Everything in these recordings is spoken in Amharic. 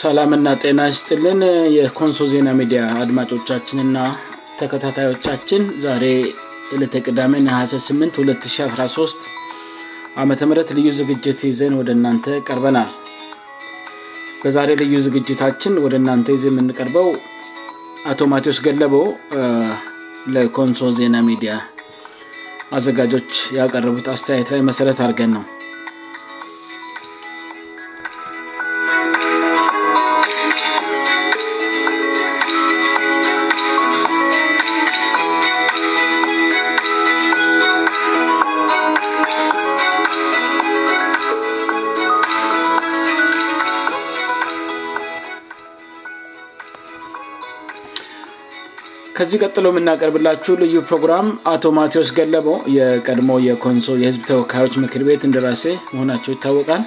ሰላምና ጤና ስጥልን የኮንሶ ዜና ሚዲያ አድማጮቻችንና ተከታታዮቻችን ዛሬ እልተ ቅዳሜና282013 ዓመ ም ልዩ ዝግጅት ይዘን ወደ እናንተ ቀርበናል በዛሬ ልዩ ዝግጅታችን ወደ እናንተ ይዘ የምንቀርበው አቶ ማቴዎስ ገለበው ለኮንሶ ዜና ሚዲያ አዘጋጆች ያቀረቡት አስተያየት ላይ መሠረት አርገን ነው ከዚህ ቀጥሎ የምናቀርብላችሁ ልዩ ፕሮግራም አቶ ማዎስ ገለቦ የቀድሞ የኮንሶ የህዝብ ተወካዮች ምክር ቤት እንደራሴ መሆናቸው ይታወቃል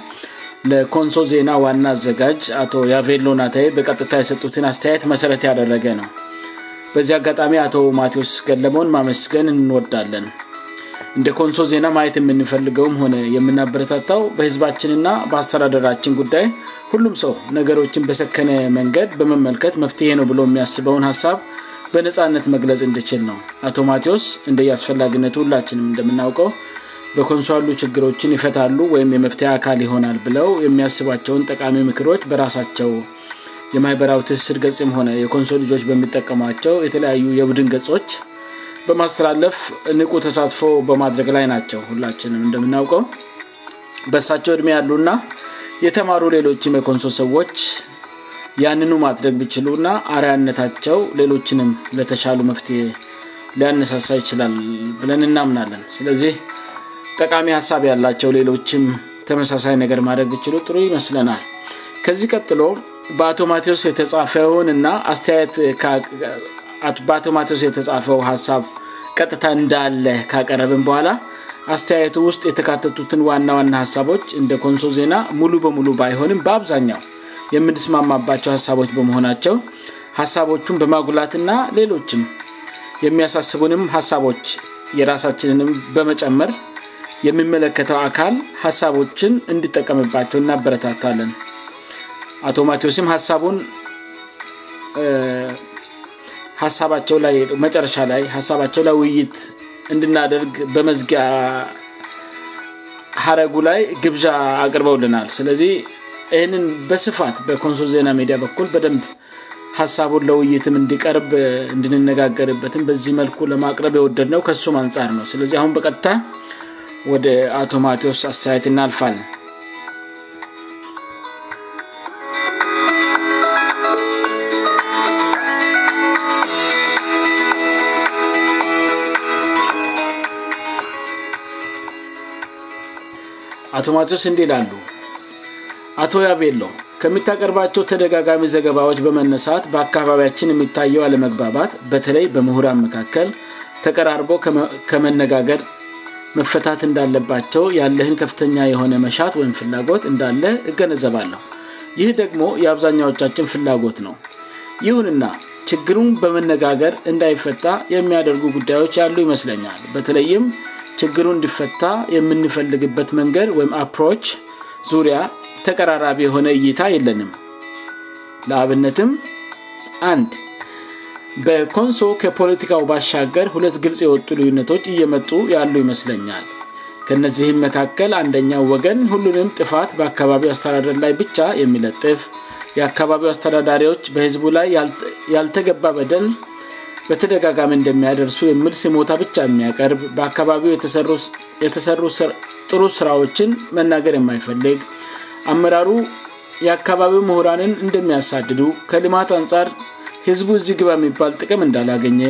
ለኮንሶ ዜና ዋና አዘጋጅ አቶ ያቬሎ ናታይ በቀጥታ የሰጡትን አስተያየት መሰረት ያደረገ ነው በዚህ አጋጣሚ አቶ ማዎስ ገለቦን ማመስገን እንወዳለን እንደ ኮንሶ ዜና ማየት የምንፈልገውም ሆነ የምናበረታታው በህዝባችንና በአስተዳደራችን ጉዳይ ሁሉም ሰው ነገሮችን በሰከነ መንገድ በመመልከት መፍትሄ ነው ብሎ የሚያስበውን ሀሳብ በነፃነት መግለጽ እንድችል ነው አቶ ማቴዎስ እንደየአስፈላጊነት ሁላችንም እንደምናውቀው በኮንሶ ያሉ ችግሮችን ይፈታሉ ወይም የመፍትሄ አካል ይሆናል ብለው የሚያስባቸውን ጠቃሚ ምክሮች በራሳቸው የማህበራዊ ትስር ገጽም ሆነ የኮንሶ ልጆች በሚጠቀሟቸው የተለያዩ የቡድን ገጾች በማስተላለፍ ንቁ ተሳትፎ በማድረግ ላይ ናቸው ሁላችንም እንደምናውቀው በእሳቸው እድሜ ያሉእና የተማሩ ሌሎችም የኮንሶ ሰዎች ያንኑ ማድረግ ብችሉ እና አርያነታቸው ሌሎችንም ለተሻሉ መፍትሄ ሊያነሳሳ ይችላል ብለን እናምናለን ስለዚህ ጠቃሚ ሀሳብ ያላቸው ሌሎችም ተመሳሳይ ነገር ማድረግ ብችሉ ጥሩ ይመስለናል ከዚ ቀጥሎ ማዎስ የተፈውንናበአቶማቴዎስ የተጻፈው ሀሳብ ቀጥታ እንዳለ ካቀረብም በኋላ አስተያየቱ ውስጥ የተካተቱትን ዋና ዋና ሀሳቦች እንደ ኮንሶ ዜና ሙሉ በሙሉ ባይሆንም በአብዛኛው የምንስማማባቸው ሀሳቦች በመሆናቸው ሀሳቦቹን በማጉላትና ሌሎችም የሚያሳስቡንም ሀሳቦች የራሳችንንም በመጨመር የምመለከተው አካል ሀሳቦችን እንድጠቀምባቸው እናበረታታለን አቶ ማዎስም ሳቡን ሳባቸው መጨረሻ ላይ ሳቸው ላ ውይይት እንድናደርግ በመዝጊያ ሀረጉ ላይ ግብዣ አቅርበውልናል ስለ ይህንን በስፋት በኮንሱል ዜና ሚዲያ በኩል በደንብ ሀሳቡን ለውይይትም እንዲቀርብ እንድንነጋገርበትም በዚህ መልኩ ለማቅረብ የወደድነው ከሱም አንጻር ነው ስለዚ አሁን በቀጥታ ወደ አቶማቴዎስ አስተያየት እናልፋል አቶ ማዎስ እንዲህ ይላሉ አቶ ያቤሎ ከሚታቀርባቸው ተደጋጋሚ ዘገባዎች በመነሳት በአካባቢያችን የሚታየው አለመግባባት በተለይ በምሁራን መካከል ተቀራርቦ ከመነጋገር መፈታት እንዳለባቸው ያለህን ከፍተኛ የሆነ መሻት ወይም ፍላጎት እንዳለ እገነዘባለሁ ይህ ደግሞ የአብዛኛዎቻችን ፍላጎት ነው ይሁንና ችግሩን በመነጋገር እንዳይፈታ የሚያደርጉ ጉዳዮች ያሉ ይመስለኛል በተለይም ችግሩ እንዲፈታ የምንፈልግበት መንገድ ወይም አፕሮች ዙሪያ ተቀራራቢ የሆነ እይታ የለንም ለአብነትም አንድ በኮንሶ ከፖለቲካው ባሻገር ሁለት ግልጽ የወጡ ልዩነቶች እየመጡ ያሉ ይመስለኛል ከነዚህም መካከል አንደኛው ወገን ሁሉንም ጥፋት በአካባቢው አስተዳደር ላይ ብቻ የሚለጥፍ የአካባቢው አስተዳዳሪዎች በህዝቡ ላይ ያልተገባ በደል በተደጋጋሚ እንደሚያደርሱ የምልስ ሞታ ብቻ የሚያቀርብ በአካባቢው የተሰሩ ጥሩ ስራዎችን መናገር የማይፈልግ አመራሩ የአካባቢው ምሁራንን እንደሚያሳድዱ ከልማት አንጻር ህዝቡ እዚ ግባ የሚባል ጥቅም እንዳላገኘ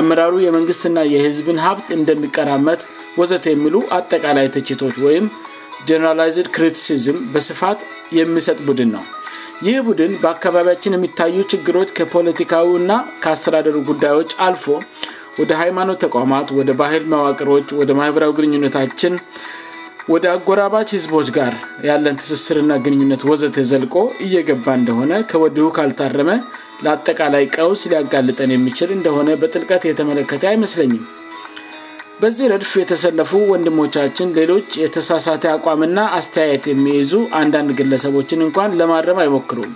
አመራሩ የመንግስትና የህዝብን ሀብት እንደሚቀራመት ወዘት የሚሉ አጠቃላይ ትችቶች ወይም ራይ ሪትሲዝም በስፋት የሚሰጥ ቡድን ነው ይህ ቡድን በአካባቢያችን የሚታዩ ችግሮች ከፖለቲካዊ እና ከአስተዳደሩ ጉዳዮች አልፎ ወደ ሃይማኖት ተቋማት ወደ ባህል መዋቅሮች ወደ ማህበራዊ ግንኙነታችን ወደ አጎራባጅ ህዝቦች ጋር ያለን ትስስርና ግንኙነት ወዘተ ዘልቆ እየገባ እንደሆነ ከወድሁ ካልታረመ ለአጠቃላይ ቀውስ ሊያጋልጠን የሚችል እንደሆነ በጥልቀት የተመለከተ አይመስለኝም በዚህ ረድፍ የተሰለፉ ወንድሞቻችን ሌሎች የተሳሳተ አቋምና አስተያየት የሚይዙ አንዳንድ ግለሰቦችን እንኳን ለማረም አይሞክሩም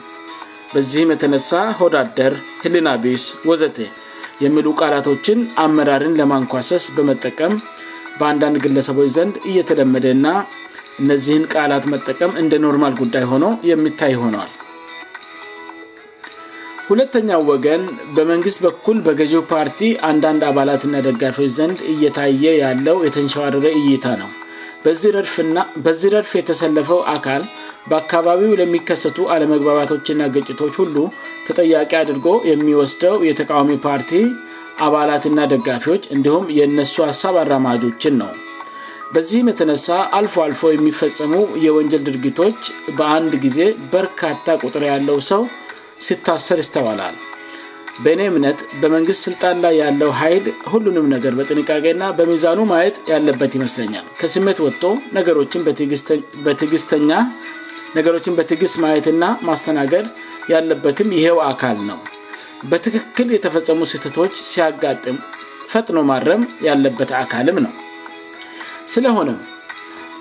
በዚህም የተነሳ ወዳደር ህልናቢስ ወዘተ የምሉ ቃላቶችን አመራርን ለማንኳሰስ በመጠቀም በአንዳንድ ግለሰቦች ዘንድ እየተለመደ እና እነዚህን ቃላት መጠቀም እንደ ኖርማል ጉዳይ ሆነው የሚታይ ሆነዋል ሁለተኛው ወገን በመንግስት በኩል በገዢው ፓርቲ አንዳንድ አባላትና ደጋፊዎች ዘንድ እየታየ ያለው የተንሸዋረረ እይታ ነው በዚህ ረድፍ የተሰለፈው አካል በአካባቢው ለሚከሰቱ አለመግባባቶችና ግጭቶች ሁሉ ተጠያቂ አድርጎ የሚወስደው የተቃሚ ፓርቲ አባላትና ደጋፊዎች እንዲሁም የነሱ ሀሳብ አራማጆችን ነው በዚህም የተነሳ አልፎ አልፎ የሚፈጸሙ የወንጀል ድርጊቶች በአንድ ጊዜ በርካታ ቁጥር ያለው ሰው ሲታሰር ይስተዋላል በኔ እምነት በመንግስት ስልጣን ላይ ያለው ኃይል ሁሉንም ነገር በጥንቃቄና በሚዛኑ ማየት ያለበት ይመስለኛል ከስሜት ወጥቶ ነገሮችን በትዕግስት ማየትና ማስተናገድ ያለበትም ይሄው አካል ነው በትክክል የተፈጸሙ ስህተቶች ሲያጋጥም ፈጥኖ ማድረም ያለበት አካልም ነው ስለሆነም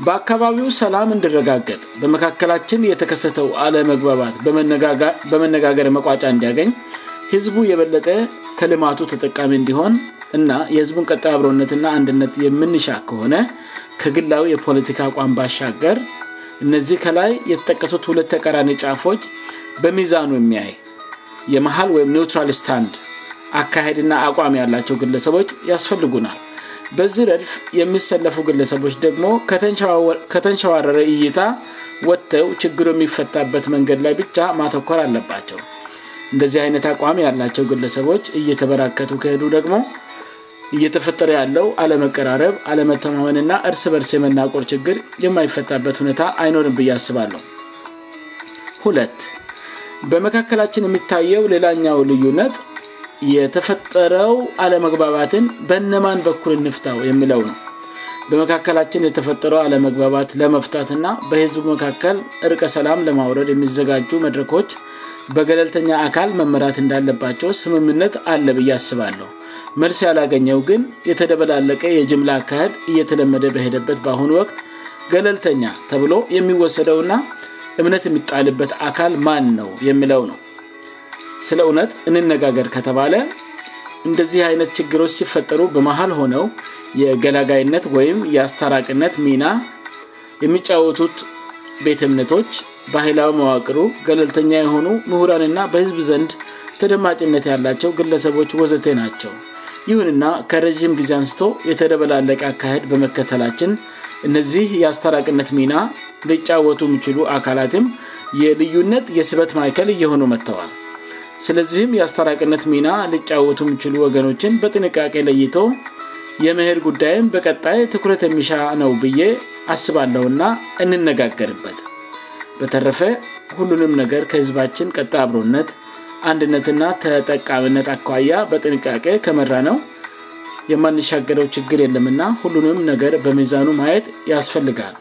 በአካባቢው ሰላም እንድረጋገጥ በመካከላችን የተከሰተው አለመግባባት በመነጋገር መቋጫ እንዲያገኝ ህዝቡ የበለጠ ከልማቱ ተጠቃሚ እንዲሆን እና የህዝቡን ቀጣይ አብረነትና አንድነት የምንሻ ከሆነ ከግላዊ የፖለቲካ አቋም ባሻገር እነዚህ ከላይ የተጠቀሱት ሁለት ተቀራኒ ጫፎች በሚዛኑ የሚያይ የመሀል ወይም ኒውትራል ስታንድ አካሄድና አቋም ያላቸው ግለሰቦች ያስፈልጉናል በዚህ ረድፍ የሚሰለፉ ግለሰቦች ደግሞ ከተንሸዋረረ እይታ ወጥተው ችግሩ የሚፈታበት መንገድ ላይ ብቻ ማተኮር አለባቸው እንደዚህ አይነት አቋም ያላቸው ግለሰቦች እየተበራከቱ ክሄዱ ደግሞ እየተፈጠረ ያለው አለመቀራረብ አለመተማመንና እርስ በርስ የመናቆር ችግር የማይፈታበት ሁኔታ አይኖርም ብያስባሉ በመካከላችን የሚታየው ሌላኛው ልዩነጥ የተፈጠረው አለመግባባትን በእነማን በኩል ንፍታው የሚለው ነው በመካከላችን የተፈጠረው አለመግባባት ለመፍታትና በህዝቡ መካከል እርቀ ሰላም ለማውረድ የሚዘጋጁ መድረኮች በገለልተኛ አካል መመራት እንዳለባቸው ስምምነት አለብያስባለሁ መልስ ያላገኘው ግን የተደበላለቀ የጅምላ አካህል እየተለመደ በሄደበት በአሁኑ ወቅት ገለልተኛ ተብሎ የሚወሰደውና እምነት የሚጣልበት አካል ማን ነው የሚለው ነው ስለ እውነት እንነጋገር ከተባለ እንደዚህ አይነት ችግሮች ሲፈጠሩ በመሃል ሆነው የገላጋይነት ወይም የአስታራቅነት ሚና የሚጫወቱት ቤት እምነቶች ባህላዊ መዋቅሩ ገለልተኛ የሆኑ ምሁራንና በህዝብ ዘንድ ተደማጭነት ያላቸው ግለሰቦች ወዘቴ ናቸው ይሁንና ከረዥም ጊዜ አንስቶ የተደበላለቅ አካሄድ በመከተላችን እነዚህ የአስተራቅነት ሚና ሊጫወቱ የሚችሉ አካላትም የልዩነት የስበት ማይከል እየሆኑ መጥተዋል ስለዚህም የአስተራቅነት ሚና ሊጫወቱ የሚችሉ ወገኖችን በጥንቃቄ ለይቶ የምህር ጉዳይም በቀጣይ ትኩረት የሚሻነው ብዬ አስባለውና እንነጋገርበት በተረፈ ሁሉንም ነገር ከህዝባችን ቀጣ አብሮነት አንድነትና ተጠቃምነት አከያ በጥንቃቄ ከመራ ነው የማንሻገረው ችግር የለምና ሁሉንም ነገር በሚዛኑ ማየት ያስፈልጋል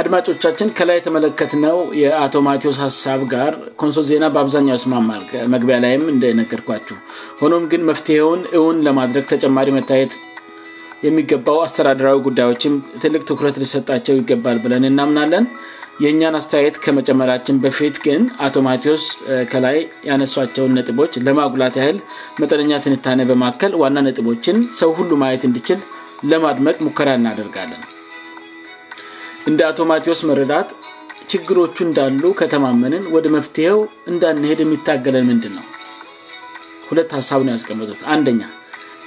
አድማጮቻችን ከላይ የተመለከት ነው የአቶማቴዎስ ሀሳብ ጋር ኮንሶል ዜና በአብዛኛው ስማ መግቢያ ላይም እንደነገርኳችሁ ሆኖም ግን መፍትሄውን እውን ለማድረግ ተጨማሪ መታየት የሚገባው አስተዳድራዊ ጉዳዮችም ትልቅ ትኩረት ሊሰጣቸው ይገባል ብለን እናምናለን የእኛን አስተያየት ከመጨመራችን በፊት ግን አቶማቴዎስ ከላይ ያነሷቸውን ነጥቦች ለማጉላት ያህል መጠነኛ ትንታኔ በማካከል ዋና ነጥቦችን ሰው ሁሉ ማየት እንድችል ለማድመቅ ሙከራ እናደርጋለን እንደ አቶ ማቴዎስ መረዳት ችግሮቹ እንዳሉ ከተማመንን ወደ መፍትሄው እንዳንሄድ የሚታገለን ምንድን ነው ሁለት ሀሳብ ነው ያስቀምቱት አንደኛ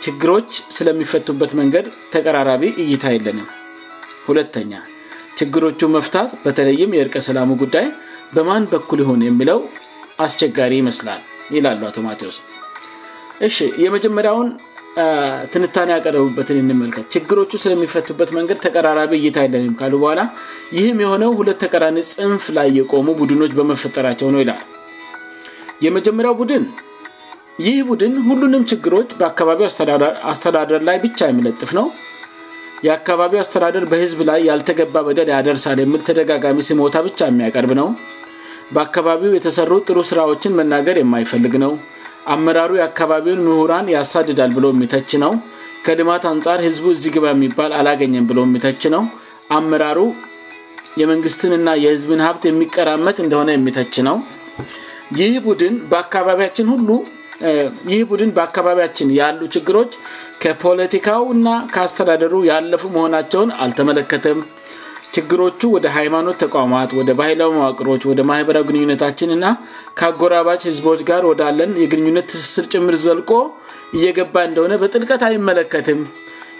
ችግሮች ስለሚፈቱበት መንገድ ተቀራራቢ እይታ የለንም ሁለተኛ ችግሮቹ መፍታት በተለይም የእርቀሰላሙ ጉዳይ በማን በኩል የሆን የሚለው አስቸጋሪ ይመስላል ይላሉ አቶ ማዎስ እ የመጀመሪያውን ትንታኔ ያቀረቡበትን እንመልከት ችግሮቹ ስለሚፈቱበት መንገድ ተቀራራቢ እይት ይለንም ካሉ በኋላ ይህም የሆነው ሁለት ተቀራኒ ፅንፍ ላይ የቆሙ ቡድኖች በመፈጠራቸው ነው ይላል የመጀመሪያው ቡድን ይህ ቡድን ሁሉንም ችግሮች በአካባቢው አስተዳደር ላይ ብቻ የሚለጥፍ ነው የአካባቢው አስተዳደር በህዝብ ላይ ያልተገባ በደል ያደርሳል የምል ተደጋጋሚ ስሞታ ብቻ የሚያቀርብ ነው በአካባቢው የተሰሩ ጥሩ ስራዎችን መናገር የማይፈልግ ነው አመራሩ የአካባቢውን ምሁራን ያሳድዳል ብሎ የሚተች ነው ከልማት አንጻር ህዝቡ እዚ ግባ የሚባል አላገኘም ብሎ የሚተች ነው አመራሩ የመንግስትን ና የህዝብን ሀብት የሚቀራመት እንደሆነ የሚተች ነው ይህ ቡድን በአካባቢያችን ያሉ ችግሮች ከፖለቲካው እና ከአስተዳደሩ ያለፉ መሆናቸውን አልተመለከተም ችግሮቹ ወደ ሃይማኖት ተቋማት ወደ ባህላዊ ማዋቅሮች ወደ ማኅበራዊ ግንኙነታችንና ከአጎራባ ህዝቦች ጋር ወዳለን የግንኙነት ትስስር ጭምር ዘልቆ እየገባ እንደሆነ በጥልቀት አይመለከትም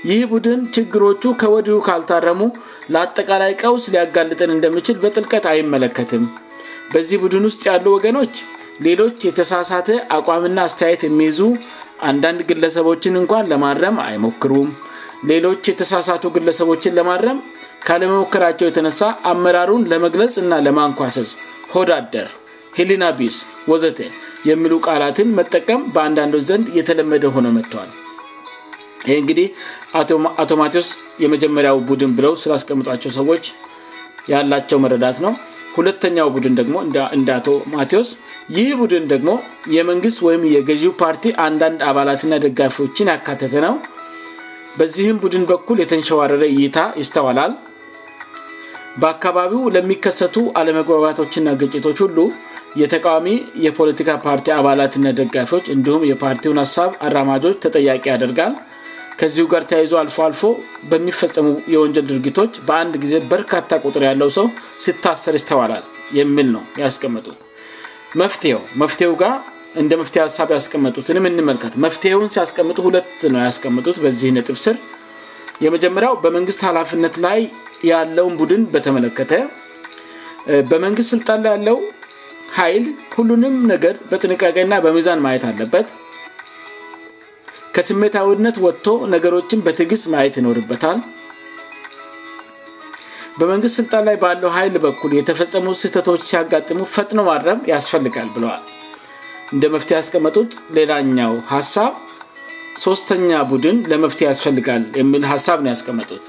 ይህ ቡድን ችግሮቹ ከወድሁ ካልታረሙ ለአጠቃላይ ቀውስ ሊያጋልጥን እንደምችል በጥልቀት አይመለከትም በዚህ ቡድን ውስጥ ያሉ ወገኖች ሌሎች የተሳሳተ አቋምና አስተያየት የሚይዙ አንዳንድ ግለሰቦችን እንኳን ለማረም አይሞክሩም ሌሎች የተሳሳቱ ግለሰቦችን ለማረም ካለመሞከራቸው የተነሳ አመራሩን ለመግለጽ እና ለማንኳሰዝ ሆዳደር ሄሊና ቢስ ወዘተ የሚሉ ቃላትን መጠቀም በአንዳንዶች ዘንድ የተለመደ ሆነ መጥተዋል ይህ እንግዲህ አቶ ማቴዎስ የመጀመሪያው ቡድን ብለው ስላስቀምጧቸው ሰዎች ያላቸው መረዳት ነው ሁለተኛው ቡድን ደግሞ እንደ አቶ ማዎስ ይህ ቡድን ደግሞ የመንግስት ወይም የገዢው ፓርቲ አንዳንድ አባላትና ደጋፊዎችን ያካተተ ነው በዚህም ቡድን በኩል የተንሸዋረረ ይታ ይስተዋላል በአካባቢው ለሚከሰቱ አለመግባባቶችና ግጭቶች ሁሉ የተቃዋሚ የፖለቲካ ፓርቲ አባላትና ደጋፊዎች እንዲሁም የፓርቲን ሀሳብ አራማጆች ተጠያ ያደርጋል ከዚ ጋር ተያይ አልፎአልፎ በሚፈሙ የወንጀል ድርጊቶች በአንድ ጊዜ በርካታ ቁጥር ያለው ሰው ስታሰር ይስተዋላል የሚል ነው ያስቀምጡት መፍትው መፍትሄው ጋር እንደ መፍትሄ ሀሳብ ያስቀምጡትንም እንመልከት መፍትሄውን ሲያስቀምጡ ሁለት ነው ያስቀምጡት በዚ ስር የመጀመሪያው በመንግስት ሃላፍነት ላይ ያለውን ቡድን በተመለከተ በመንግስት ስልጣን ላይ ያለው ኃይል ሁሉንም ነገር በጥንቃቄና በምዛን ማየት አለበት ከስሜታዊነት ወጥቶ ነገሮችን በትግስ ማየት ይኖርበታል በመንግስት ስልጣን ላይ ባለው ኃይል በኩል የተፈጸሙ ስህተቶች ሲያጋጥሙ ፈጥኖ ማድረም ያስፈልጋል ብለዋል እንደ መፍትሄ ያስቀመጡት ሌላኛው ሀሳብ ሶስተኛ ቡድን ለመፍት ያስፈልጋል የሚል ሀሳብ ነው ያስቀመጡት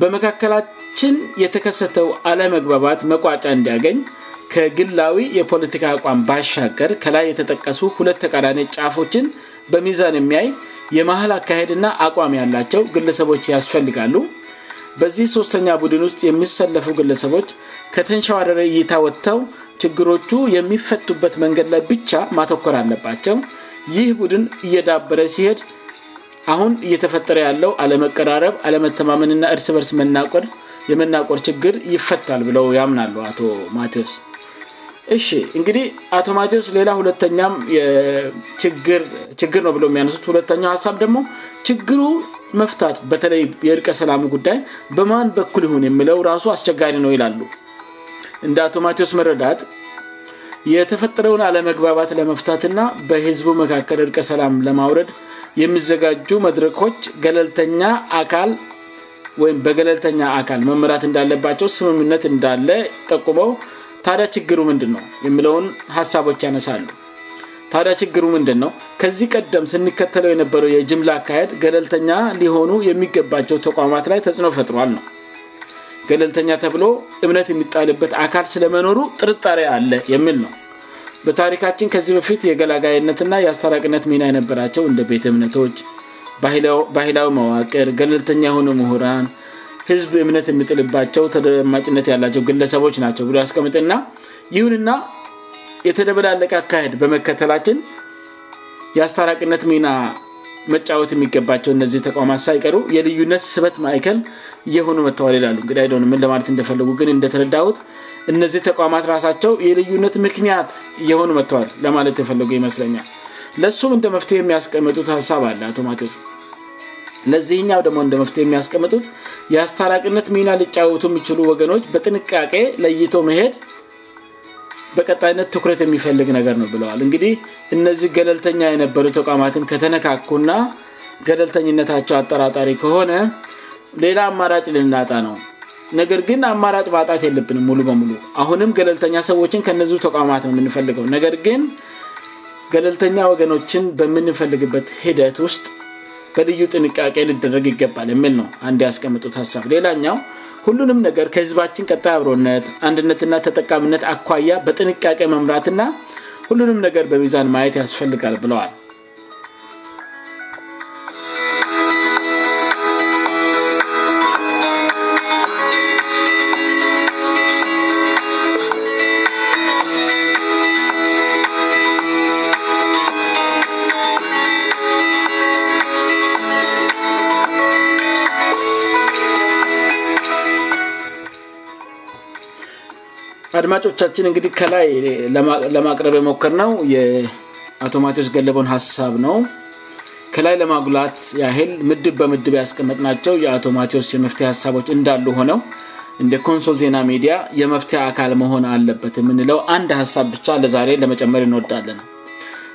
በመካከላችን የተከሰተው አለመግባባት መቋጫ እንዲያገኝ ከግላዊ የፖለቲካ አቋም ባሻገር ከላይ የተጠቀሱ ሁለት ተቃዳነ ጫፎችን በሚዛን የሚያይ የመሀል አካሄድ ና አቋም ያላቸው ግለሰቦች ያስፈልጋሉ በዚህ ሦስተኛ ቡድን ውስጥ የሚሰለፉ ግለሰቦች ከተንሸዋረረ እይታ ወጥተው ችግሮቹ የሚፈቱበት መንገድ ላይ ብቻ ማተኮር አለባቸው ይህ ቡድን እየዳበረ ሲሄድ አሁን እየተፈጠረ ያለው አለመቀራረብ አለመተማመንና እርስ በርስ ናየመናቆድ ችግር ይፈታል ብለው ያምናሉ አቶ ማዎስ እ እንግዲህ አቶ ማዎስ ሌላ ሁለተኛ ችግ ነውብ የሚያሱ ሁለተኛው ሀሳብ ደግሞ ችግሩ መፍታት በተለይ የእርቀ ሰላሙ ጉዳይ በማን በኩል ሆን የሚለው ራሱ አስቸጋሪ ነው ይላሉ እንደ አቶ ማዎስ መረዳት የተፈጠረውን አለመግባባት ለመፍታትና በህዝቡ መካከል እርቀሰላም ለማውረድ የሚዘጋጁ መድረኮች ገለልተኛ አካል ወይም በገለልተኛ አካል መመራት እንዳለባቸው ስምምነት እንዳለ ጠቁመው ታዲያ ችግሩ ምንድን ነው የሚለውን ሀሳቦች ያነሳሉ ታዲያ ችግሩ ምንድን ነው ከዚህ ቀደም ስንከተለው የነበረው የጅምላ አካሄድ ገለልተኛ ሊሆኑ የሚገባቸው ተቋማት ላይ ተጽዕኖ ፈጥሯል ነው ገለልተኛ ተብሎ እምነት የሚጣልበት አካል ስለመኖሩ ጥርጣሪ አለ የሚል ነው በታሪካችን ከዚህ በፊት የገላጋይነትና የአስታራቅነት ሚና የነበራቸው እንደ ቤት እምነቶች ባህላዊ መዋቅር ገለልተኛ የሆኑ ምሁራን ህዝብ እምነት የምጥልባቸው ተደረማጭነት ያላቸው ግለሰቦች ናቸው ብ ያስቀምጥና ይሁንና የተደበላ አለቀ አካሄድ በመከተላችን የአስታራቅነት ሚና መጫወት የሚገባቸው እነዚህ ተቃማት ሳይቀሩ የልዩነት ስበት ማይከል የሆኑ መተዋል ይላሉእግይደምን ለማለት እንደፈለጉ ግን እንደተረዳሁት እነዚህ ተቋማት ራሳቸው የልዩነት ምክንያት የሆኑ መጥተል ለማለት የፈልጉ ይመስለኛል ለሱም እንደ መፍትሄ የሚያስቀምጡት ሀሳብ አለ አቶማቴች ለዚህኛው ደግሞ እንደ መፍትሄ የሚያስቀምጡት የአስታራቅነት ሚና ልጫወቱ የሚችሉ ወገኖች በጥንቃቄ ለይቶ መሄድ በቀጣይነት ትኩረት የሚፈልግ ነገር ነው ብለዋል እንግዲህ እነዚህ ገለልተኛ የነበረ ተቋማትን ከተነካኩና ገለልተኝነታቸው አጠራጣሪ ከሆነ ሌላ አማራጭ ልናጣ ነው ነገር ግን አማራጭ ማጣት ያለብንም ሙሉ በሙሉ አሁንም ገለልተኛ ሰዎችን ከነዚ ተቋማት ነው የምንፈልገው ነገር ግን ገለልተኛ ወገኖችን በምንፈልግበት ሂደት ውስጥ በልዩ ጥንቃቄ ሊደረግ ይገባል የሚል ነው አንድ ያስቀምጡት ሀሳብ ሌላኛው ሁሉንም ነገር ከህዝባችን ቀጣይ አብሮነት አንድነትና ተጠቃሚነት አኳያ በጥንቃቄ መምራትና ሁሉንም ነገር በሚዛን ማየት ያስፈልጋል ብለዋል አድማጮቻችን እንግዲህ ከላይ ለማቅረብ የሞክር ነው የአቶማቴዎስ ገለበን ሀሳብ ነው ከላይ ለማጉላት ያህል ምድብ በምድብ ያስቀመጥናቸው የአቶማቴዎስ የመፍትሄ ሀሳቦች እንዳሉ ሆነው እንደ ኮንሶ ዜና ሚዲያ የመፍትሄ አካል መሆን አለበት የምንለው አንድ ሀሳብ ብቻ ለዛሬ ለመጨመር እንወዳለን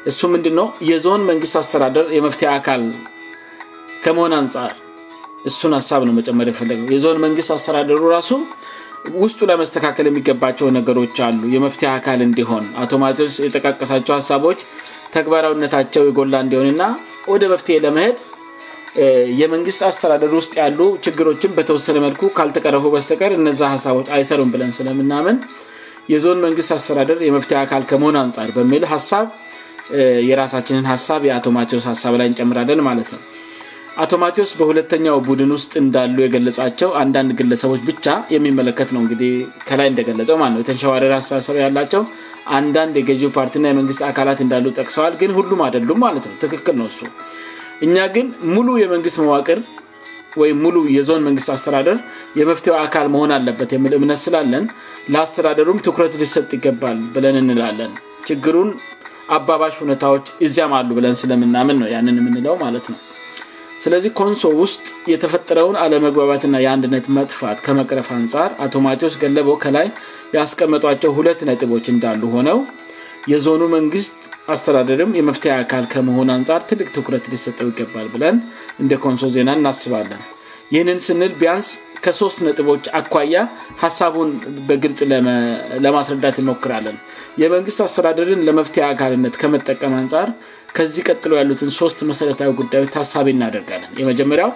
እሱ ምንድነው የዞን መንግስት አስተዳ የመፍት አካል ከመሆን አንጻር እሱን ሀሳብ ነው መጨመር የፈለግነው የዞን መንግስት አስተዳደሩ ራሱ ውስጡ ለመስተካከል የሚገባቸው ነገሮች አሉ የመፍትሄ አካል እንዲሆን አቶማዎስ የተቃቀሳቸው ሀሳቦች ተግባራዊነታቸው የጎላ እንዲሆንእና ወደ መፍትሄ ለመሄድ የመንግስት አስተዳደር ውስጥ ያሉ ችግሮችን በተወሰነ መልኩ ካልተቀረፉ በስተቀር እነዚ ሀሳቦች አይሰሩም ብለን ስለምናምን የዞን መንግስት አስተዳደር የመፍትሄ አካል ከመሆኑ አንጻሩ በሚል ሀሳብ የራሳችንን ሀሳብ የአቶማዎስ ሀሳብ ላይ እንጨምራለን ማለት ነው አቶማዎስ በሁለተኛው ቡድን ውስጥ እንዳሉ የገለጻቸው አንዳንድ ግለሰቦች ብቻ የሚመለከት ነው እግ ከላይ እንደገለው ው የተንሸዋረ አስሰብ ያላቸው አንዳንድ የገዢ ፓርቲና የመንግስት አካላት እንዳሉ ጠቅሰዋል ግን ሁሉም አደሉ ማለትነው ትክክል ነው እኛ ግን ሙሉ የመንግስት መዋቅር ወይም ሙሉ የዞን መንግስት አስተዳደር የመፍት አካል መሆን አለበት የምል ምነት ስላለን ለአስተዳደሩም ትኩረት ሊሰጥ ይገባል ብለን እንላለን ችግሩን አባባሽ ሁታዎች እዚያም አሉ ብለን ስለምናምን ነው ንን የምንለው ማለት ነው ስለዚህ ኮንሶ ውስጥ የተፈጠረውን አለመግባባት ና የአንድነት መጥፋት ከመቅረፍ አንጻር አቶ ማዎስ ገለበ ከላይ ያስቀመጧቸው ሁለት ነጥቦች እንዳሉ ሆነው የዞኑ መንግስት አስተዳድርም የመፍትሄ አካል ከመሆን አንፃር ትልቅ ትኩረት ሊሰጠው ይገባል ብለን እንደ ኮንሶ ዜና እናስባለን ይህንን ስንል ቢያንስ ከሶስት ነጥቦች አኳያ ሀሳቡን በግልጽ ለማስረዳት ይሞክራለን የመንግስት አስተዳድርን ለመፍት አካልነት ከመጠቀም አንጻር ከዚህ ቀጥሎ ያሉትን ሶስት መሠረታዊ ጉዳዮች ታሳቢ እናደርጋለን የመጀመሪያው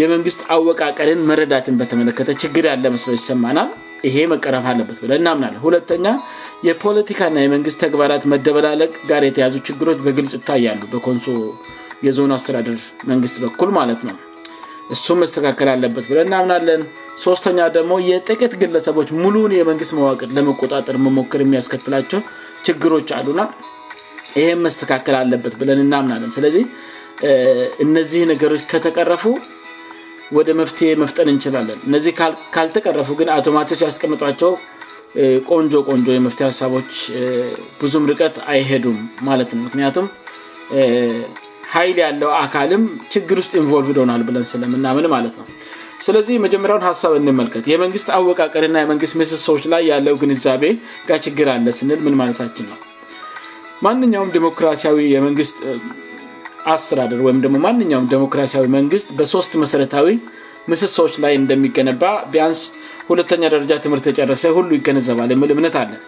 የመንግስት አወቃቀልን መረዳትን በተመለከተ ችግር ያለ መስለ ይሰማናል ይሄ መቀረፍ አለበት ብለ እናምናለን ሁለተኛ የፖለቲካና የመንግስት ተግባራት መደበላለቅ ጋር የተያዙ ችግሮች በግልጽ ይታሉ በኮንሶ የዞኑ አስተዳደር መንግስት በኩል ማለት ነው እሱም መስተካከል አለበት ብለ እናምናለን ሶስተኛ ደግሞ የጥቅት ግለሰቦች ሙሉን የመንግስት መዋቅል ለመቆጣጠር መሞክር የሚያስከትላቸው ችግሮች አሉና ይህም መስተካከል አለበት ብለን እናምናለን ስለዚህ እነዚህ ነገሮች ከተቀረፉ ወደ መፍትሄ መፍጠን እንችላለን እነዚ ካልተቀረፉግን አቶማቶች ያስቀምጧቸው ቆንጆ ቆንጆ የመት ሀሳቦች ብዙም ርቀት አይሄዱም ማለት ነው ምክንያቱም ኃይል ያለው አካልም ችግር ውስጥ ንልቭ ደሆናል ብለን ስለምናምን ማለት ነው ስለዚህ መጀመሪያውን ሀሳብ እንመልከት የመንግስት አወቃቀልና የመንግስት ምስሰዎች ላይ ያለው ግንዛቤ ጋችግር አለስንል ምን ማለታችን ነው ማንኛውም ዲሞክራሲያዊ የመንግስት አስተዳደር ወይም ደግሞ ማንኛውም ዲሞክራሲዊ መንግስት በሶስት መሰረታዊ ምስሶዎች ላይ እንደሚገነባ ቢያንስ ሁለተኛ ደረጃ ትምህርት የጨረሰ ሁሉ ይገነዘባል የምል እምነት አለን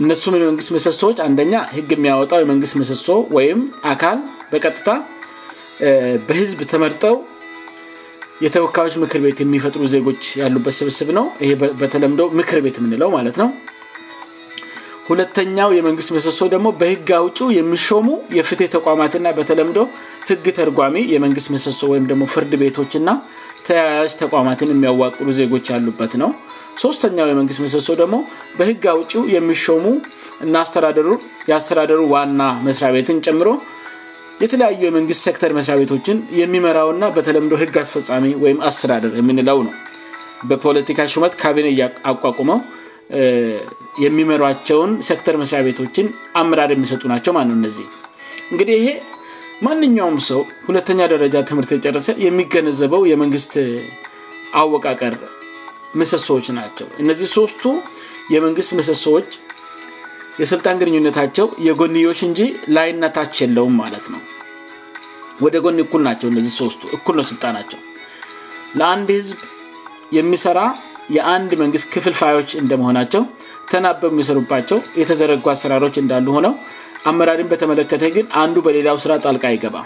እነሱም የመንግስት ምስሶዎች አንደኛ ህግ የሚያወጣው የመንግስት ምስሶ ወይም አካል በቀጥታ በህዝብ ተመርጠው የተወካዮች ምክር ቤት የሚፈጥሩ ዜጎች ያሉበት ስብስብ ነው ይሄ በተለምዶ ምክር ቤት ምንለው ማለት ነው ሁለተኛው የመንግስት መሰሶ ደግሞ በህግ አውጭ የሚሾሙ የፍት ተቋማትና በተለምዶ ህግ ተርጓሚ የመንግስት መሰሶ ወይምደሞ ፍርድ ቤቶችእና ተያያጅ ተቋማትን የሚያዋቅሩ ዜጎች ያሉበት ነው ሶስተኛው የመንግስት መሰሶ ደግሞ በህግ አው የሚሙ እና አስዳሩ የአስተዳደሩ ዋና መስሪያ ቤትን ምሮ የተለያዩ የመንግስት ሰክተር መስሪያ ቤቶችን የሚመራውና በተለምዶ ህግ አስፈፃሚ ወይም አስተዳደር የምንለው ነው በፖለቲካ ሹመት ካቢ እያቋቁመው የሚመሯቸውን ሰክተር መስሪያ ቤቶችን አምራር የሚሰጡ ናቸው ማ እነዚህ እንግዲህ ይሄ ማንኛውም ሰው ሁለተኛ ደረጃ ትምህርት የጨረሰ የሚገነዘበው የመንግስት አወቃቀር መሰሶዎች ናቸው እነዚህ ሶስቱ የመንግስት መሰሶዎች የስልጣን ግንኙነታቸው የጎንች እንጂ ላይናታች የለውም ማለት ነው ወደ ጎኒ እኩ ናቸው እዚህእኩልነው ስልጣ ናቸው ለአንድ ህዝብ የሚሰራ የአንድ መንግስት ክፍል ፋዮች እንደመሆናቸው ተናበብ የሚሰሩባቸው የተዘረጉ አሰራሮች እንዳሉ ሆነው አመራሪም በተመለከተ ግን አንዱ በሌላው ስራ ጣልቃ አይገባ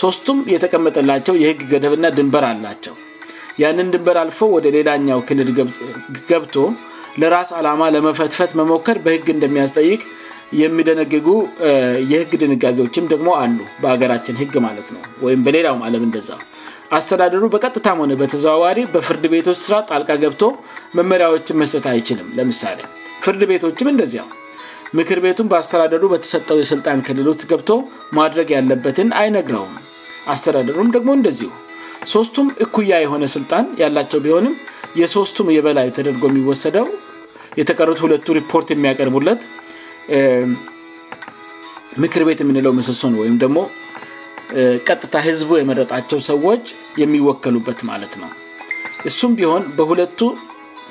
ሶስቱም የተቀመጠላቸው የህግ ገደብና ድንበር አላቸው ያንን ድንበር አልፎ ወደ ሌላኛው ክልል ገብቶ ለራስ ዓላማ ለመፈትፈት መሞከር በህግ እንደሚያስጠይቅ የሚደነግጉ የህግ ድንጋዎችም ደግሞ አሉ በሀገራችን ህግ ማለት ነው ወይም በሌላውም አለም እንደዛ አስተዳደሩ በቀጥታም ሆነ በተዘዋዋሪ በፍርድ ቤቶች ስራ ጣልቃ ገብቶ መመሪያዎችን መስጠት አይችልም ለምሳሌ ፍርድ ቤቶችም እንደዚያም ምክር ቤቱም በአስተዳደሩ በተሰጠው የስልጣን ክልሎት ገብቶ ማድረግ ያለበትን አይነግረውም አስተዳደሩም ደግሞ እንደዚሁ ሶስቱም እኩያ የሆነ ስልጣን ያላቸው ቢሆንም የሶስቱም የበላይ ተደርጎ የሚወሰደው የተቀሩት ሁለቱ ሪፖርት የሚያቀርቡለት ምክር ቤት የምንለው መሰሶ ነ ወይምደግሞ ቀጥታ ህዝቡ የመረጣቸው ሰዎች የሚወከሉበት ማለት ነው እሱም ቢሆን በሁለቱ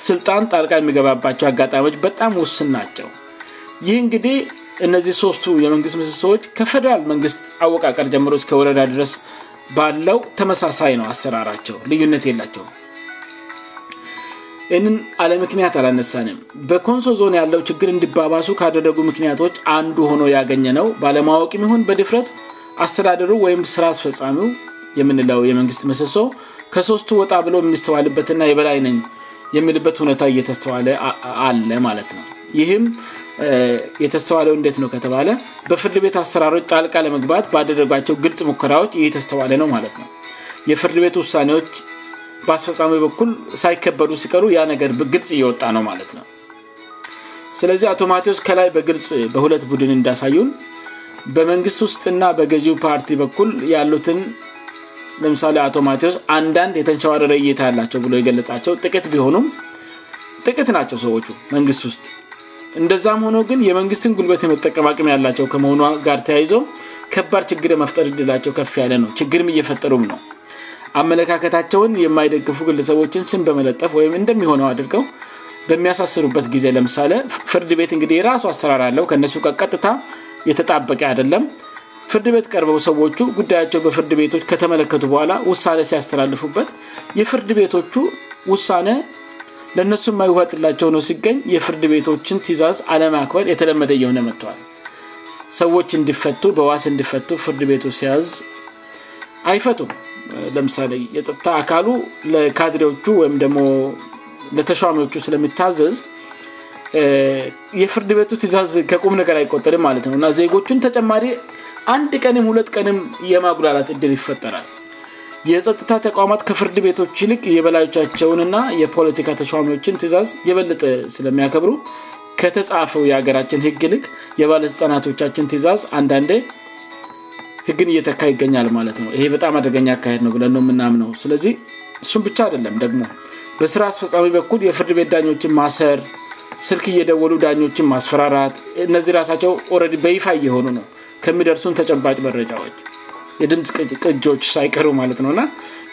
ስልጣን ጣልቃ የሚገባባቸው አጋጣሚዎች በጣም ውስን ናቸው ይህ እንግዲህ እነዚህ ሶስቱ የመንግስት ምስሰዎች ከፈደራል መንግስት አወቃቀር ጀምሮ እስከወረዳ ድረስ ባለው ተመሳሳይ ነው አሰራራቸው ልዩነት የላቸው እን አለምክንያት አላነሳንም በኮንሶ ዞን ያለው ችግር እንዲባባሱ ካደረጉ ምክንያቶች አንዱ ሆኖ ያገኘ ነው ባለማወቅ ሚሆን በድፍረት አስተዳድሩ ወይም ስራ አስፈፃሚው የምንለው የመንግስት መሰሶ ከሶስቱ ወጣ ብሎ የሚስተዋልበትና የበላይነ የሚልበት ውኔታ እየተስተዋለ አለ ማለት ነው ይህም የተስተዋለው እንት ነው ከተባለ በፍርድ ቤት አሰራሮች ጣልቃ ለመግባት በደረጓቸው ግልፅ ሙከራዎች እየተስተዋለ ነው ማለትነው የፍርድ ቤት ውሳኔዎች በአስፈፃሚ በኩል ሳይከበሩ ሲቀሩ ያነገር ግልጽ እየወጣ ነው ማለት ነው ስለዚ አቶማዎስ ከላይ በግልጽ በሁለት ቡድን እንዳሳዩ በመንግስት ውስጥና በገዢው ፓርቲ በኩል ያሉትን ለምሳሌ አቶ ማቴዎስ አንዳንድ የተንሸዋረረ እይታ ያላቸው ብ የገለጻቸው ጥት ቢሆኑም ጥቅት ናቸው ሰዎቹ መንግስት ውስጥ እንደዛም ሆኖ ግን የመንግስትን ጉልበት መጠቀም አቅሚ ያላቸው ከመሆኗ ጋር ተያይዘ ከባድ ችግር መፍጠር እድላቸው ከፍ ያለ ነው ችግርም እየፈጠሩም ነው አመለካከታቸውን የማይደግፉ ግሰቦችን ስን በመለጠፍ ወይም እንደሚሆነው አድርገው በሚያሳስሩበት ጊዜ ለምሳሌ ፍርድ ቤት እግህ ራሱ አሰራር አለው ከነሱ ቀጥታ የተጣበቀ አደለም ፍርድ ቤት ቀርበው ሰዎቹ ጉዳያቸው በፍርድ ቤቶች ከተመለከቱ በኋላ ውሳነ ሲያስተላልፉበት የፍርድ ቤቶቹ ውሳነ ለእነሱ ማይትላቸው ሆነው ሲገኝ የፍርድ ቤቶችን ትዛዝ አለማክበር የተለመደ የሆነ መጥተዋል ሰዎች እንዲፈቱ በዋስ እንዲፈቱ ፍርድ ቤቱ ሲያዝ አይፈቱም ለምሳሌ የጸጥታ አካሉ ለካድሬዎቹ ወይም ደሞ ለተሚዎቹ ስለሚታዘዝ የፍርድ ቤቱ ትዛዝ ከቁም ነገር አይቆጠድም ማለት ነውና ዜጎቹን ተጨማሪ አንድ ቀንም ሁለት ቀንም የማጉላላት ድል ይፈጠራል የጥታ ተቋማት ከፍርድ ቤቶች ይልቅ የበላዮቻቸውንና የፖለቲካ ተዋሚዎችን ትዝ የበጠ ስለሚያብሩ ከተጻፈው የሀገራችን ህግ ይል የባለስልጣናቶቻችን ትዛዝ አንዳን ህግን እየተካ ይገኛል ማለት ነው ይሄ በጣም አድረገኛ አካሄድ ነው ብለ የምናምነው ስለዚ እሱም ብቻ አደለም ደግሞ በስራ አስፈፃሚ በኩል የፍርድ ቤት ዳኞችን ማሰር ስልክ እየደወሉ ዳኞችን ማስፈራራት እነዚህ ራሳቸው ረ በይፋ እየሆኑ ነው ከሚደርሱን ተጨባጭ መረጃዎች የድምፅ ቅጆች ሳይቀር ማለት ነው እና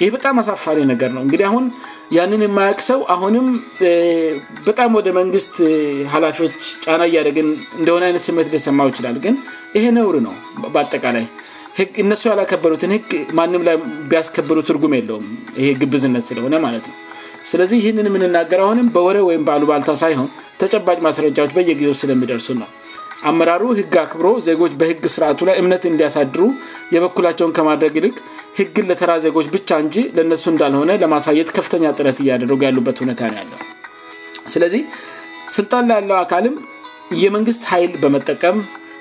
ይህ በጣም አሳፋሪ ነገር ነውእንግዲ ሁን ያንን የማያቅሰው አሁንም በጣም ወደ መንግስት ሀላፊዎች ጫና እያደግን እንደሆነ አይነት ስሜት ሊሰማው ይችላልግን ይሄ ነር ነው በአጠቃላይ እነሱ ያላከበሩትን ህግ ማንም ላይ ቢያስከብሩ ትርጉም የለውም ይ ግብዝነት ስለሆነ ማለትነው ስለዚህ ይህንን የምንናገርአሁንም በወረ ወይም በአሉባልቷ ሳይሆን ተጨባጭ ማስረጃዎች በየጊዜው ስለሚደርሱ ነው አመራሩ ህግ አክብሮ ዜጎች በህግ ስርዓቱ ላይ እምነት እንዲያሳድሩ የበኩላቸውን ከማድረግ ይልቅ ህግን ለተራ ዜጎች ብቻ እንጂ ለነሱ እንዳልሆነ ለማሳየት ከፍተኛ ጥረት እያደርጉ ያሉበት ሁኔታ ያለው ስለዚህ ስልጣን ላ ያለው አካልም የመንግስት ኃይል በመጠቀም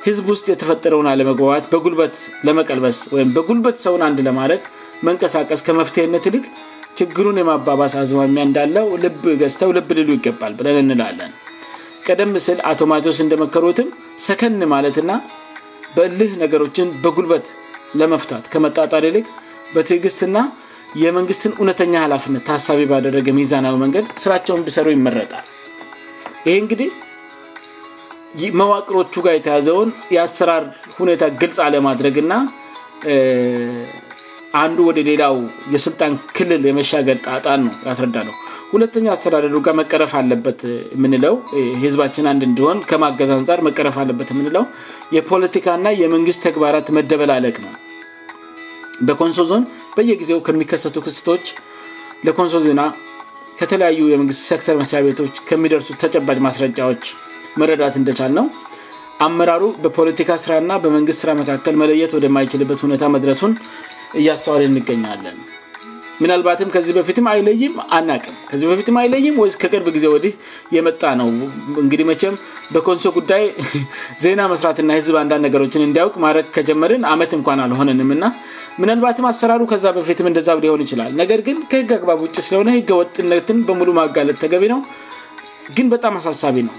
ህዝብ ውስጥ የተፈጠረውን አለመግባባት በጉልበት ለመቀልበስ ወይም በጉልበት ሰውን አንድ ለማድረግ መንቀሳቀስ ከመፍትሄነት ይልቅ ችግሩን የማባባስ አዝማሚያ እንዳለው ልብ ገዝተው ልብ ልሉ ይገባል ብለን እንላለን ቀደምስል አቶ ማቴዎስ እንደመከሩትም ሰከን ማለትና በልህ ነገሮችን በጉልበት ለመፍታት ከመጣጣል ይልክ በትዕግስትና የመንግስትን እውነተኛ ሀላፍነት ታሳቢ ባደረገ ሚዛናዊ መንገድ ስራቸውን ብሰሩ ይመረጣል ይሄ እንግዲህ መዋቅሮቹ ጋር የተያዘውን የአሰራር ሁኔታ ግልጽ አለማድረግ እና አንዱ ወደ ሌላው የስልጣን ክልል የመሻገር ጣጣ ነው ያስረዳ ለው ሁለተኛው አስተዳደሩ ጋር መቀረፍ አለበት የምንለው ህዝባችን ንድ እንዲሆን ከማገዝ አንጻ መቀረፍ አለበት ምለው የፖለቲካና የመንግስት ተግባራት መደበላ አለቅ ነው በኮንሶ ዞን በየጊዜው ከሚከሰቱ ክስቶች ለኮንሶ ዜና ከተለያዩ የመንግስት ሰክተር መስሪያቤቶች ከሚደርሱ ተጨባጅ ማስረጃዎች መረዳት እንደቻል ነው አመራሩ በፖለቲካ ስራና በመንግስት ስራ መካል መለየት ወደማይችልበት ሁ መድረሱን እያዋር እንገኛለን ምናልባትም ከዚ በፊትም አይለይም አናቅም ዚበፊት አይለይም ወከቅርብ ጊዜ ወ የመጣ ነው እንግ በኮንሶ ጉዳይ ዜና መስራትና ህዝብንንድነገሮችን እንዲያውቅ ማድ ከጀመር አመት እ አልሆነንምና ምናባትም አሰራሩ ከዛበፊት እሊሆን ይችላል ግ ከህግ አባብ ውጭ ስለሆ ህገወጥነትን በሙሉ ማጋለት ተገቢ ነው ግን በጣም አሳሳቢ ነው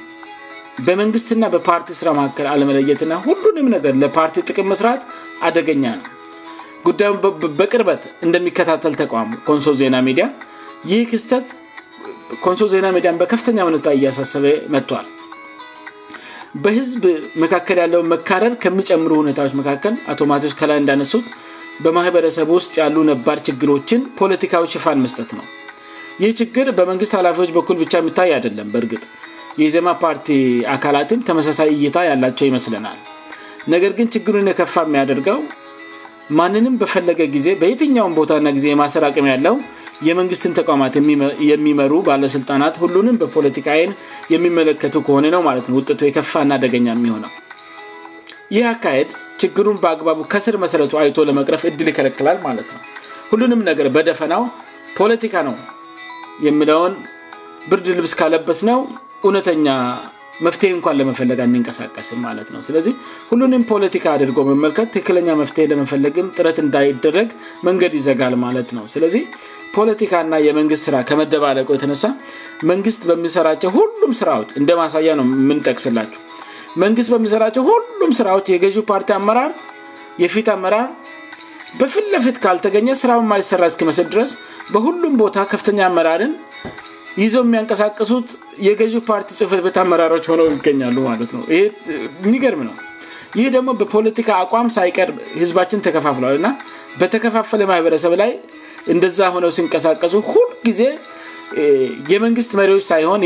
በመንግስትና በፓርቲ ስራ ካከል አለመለየትና ሁሉንም ነ ለፓርቲ ጥቅም መስት አደገኛ ነው ጉዳዩን በቅርበት እንደሚከታተል ተቋሙ ኮንሶ ዜና ሚዲያ ይህ ክስተት ኮንሶ ዜና ሚዲ በከፍተኛ ሁታ እያሳሰበ መጥቷል በህዝብ መካከል ያለውን መካረር ከሚጨምሩ ሁኔታዎች መካከል አቶ ማዎስ ከላይ እንዳነሱት በማህበረሰብ ውስጥ ያሉ ነባር ችግሮችን ፖለቲካዊ ሽፋን መስጠት ነው ይህ ችግር በመንግስት ላፊዎች በኩል ብቻ የሚታይ አደለም በእርግጥ የዜማ ፓርቲ አካላትም ተመሳሳይ እይታ ያላቸው ይመስለናል ነገር ግን ችግሩን የከፋ የሚያደርገው ማንንም በፈለገ ጊዜ በየትኛውን ቦታና ጊዜ ማሰራቅም ያለው የመንግስትን ተቋማት የሚመሩ ባለስልጣናት ሁሉንም በፖለቲካ አይን የሚመለከቱ ከሆነ ነው ማለትነውውቱ የከፋና ደገኛ የሚሆነው ይህ አካሄድ ችግሩን በአግባቡ ከስር መሰረቱ አይቶ ለመቅረፍ እድል ይከለክላል ማለት ነው ሁሉንም ነገር በደፈናው ፖለቲካ ነው የሚለውን ብርድ ልብስ ካለበስ ነው እውነተኛ መፍትሄ እንኳን ለመፈለግ አሚንቀሳቀስም ማለት ነው ስለዚ ሁሉንም ፖለቲካ አድርጎ መመልከት ትክለኛ መፍትሄ ለመፈለግን ጥረት እንዳይደረግ መንገድ ይዘጋል ማለት ነው ስለዚ ፖለቲካና የመንግስት ስራ ከመደባለቁ የተነሳ መንግስት በሚሰራቸው ሁሉም ስራዎች እንደማሳያ ነው የምንጠቅስላቸው መንግስት በሚሰራቸው ሁሉም ስራዎች የገ ፓርቲ አመራር የፊት አመራር በፍትለፊት ካልተገኘ ስራ ማይሰራ እስመስል ድረስ በሁሉም ቦታ ከፍተኛ አመራርን ይዘው የሚያንቀሳቀሱት የገ ፓርቲ ጽፈትቤት አመራሮች ሆው ይገኛሉማነውይሚገርም ነው ይህ ደግሞ በፖለቲካ አቋም ሳይቀር ህዝባችን ተከፋፍለልና በተከፋፈለ ማህበረሰብ ላይ እን ሆነው ሲንቀሳቀሱ ሁ ጊዜ የመንግስት መሪዎች ሳይሆን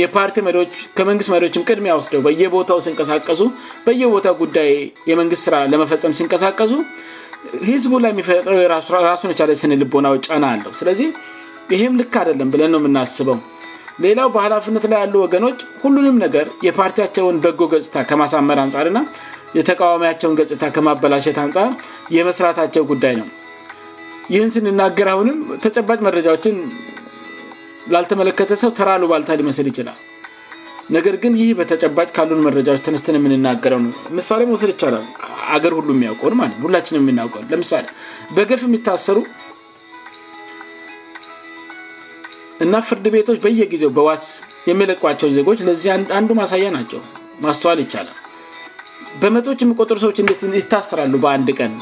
ርሪዎችቅድሚ ስደው የቦታው ሲንቀሳቀሱ በየቦታ ጉዳይ የመንግት ስራ ለመፈም ሲንቀሳቀሱ ህዝቡ ላይ የሚፈጥው ራሱ የቻለ ስንልቦናዎች ጫና አለው ስለዚ ይህም ልክ አደለም ብለን ነው ምናስበው ሌላው በላፍነት ላይ ያሉ ወገኖች ሁሉንም ነገር የፓርቲያቸውን በጎ ገጽታ ከማሳመር አንጻርና የተቃዋሚያቸውን ገጽታ ከማበላሸት አንጻር የመስራታቸው ጉዳይ ነው ይህን ስንናገረውንም ተጨባጭ መረጃዎችን ላልተመለከተ ሰው ተራሉባልታ ሊመስል ይችላል ነገር ግን ይህ በተጨባጭ ካሉን መረጃዎች ተነስትን የምንናገረውነው ምሳሌ መውሰል ይቻላል አገር ሁሉ የሚያውቀ ሁላችን የምናውቀ ለምሳሌ በገፍ የሚታስሩ እና ፍርድ ቤቶች በየጊዜው በዋስ የሚለቸው ዜች ለዚ አንዱ ማሳያ ናቸው ማስተዋል ይቻላል በመቶች የሚቆጠ ሰይታስራሉ በአንድ ቀን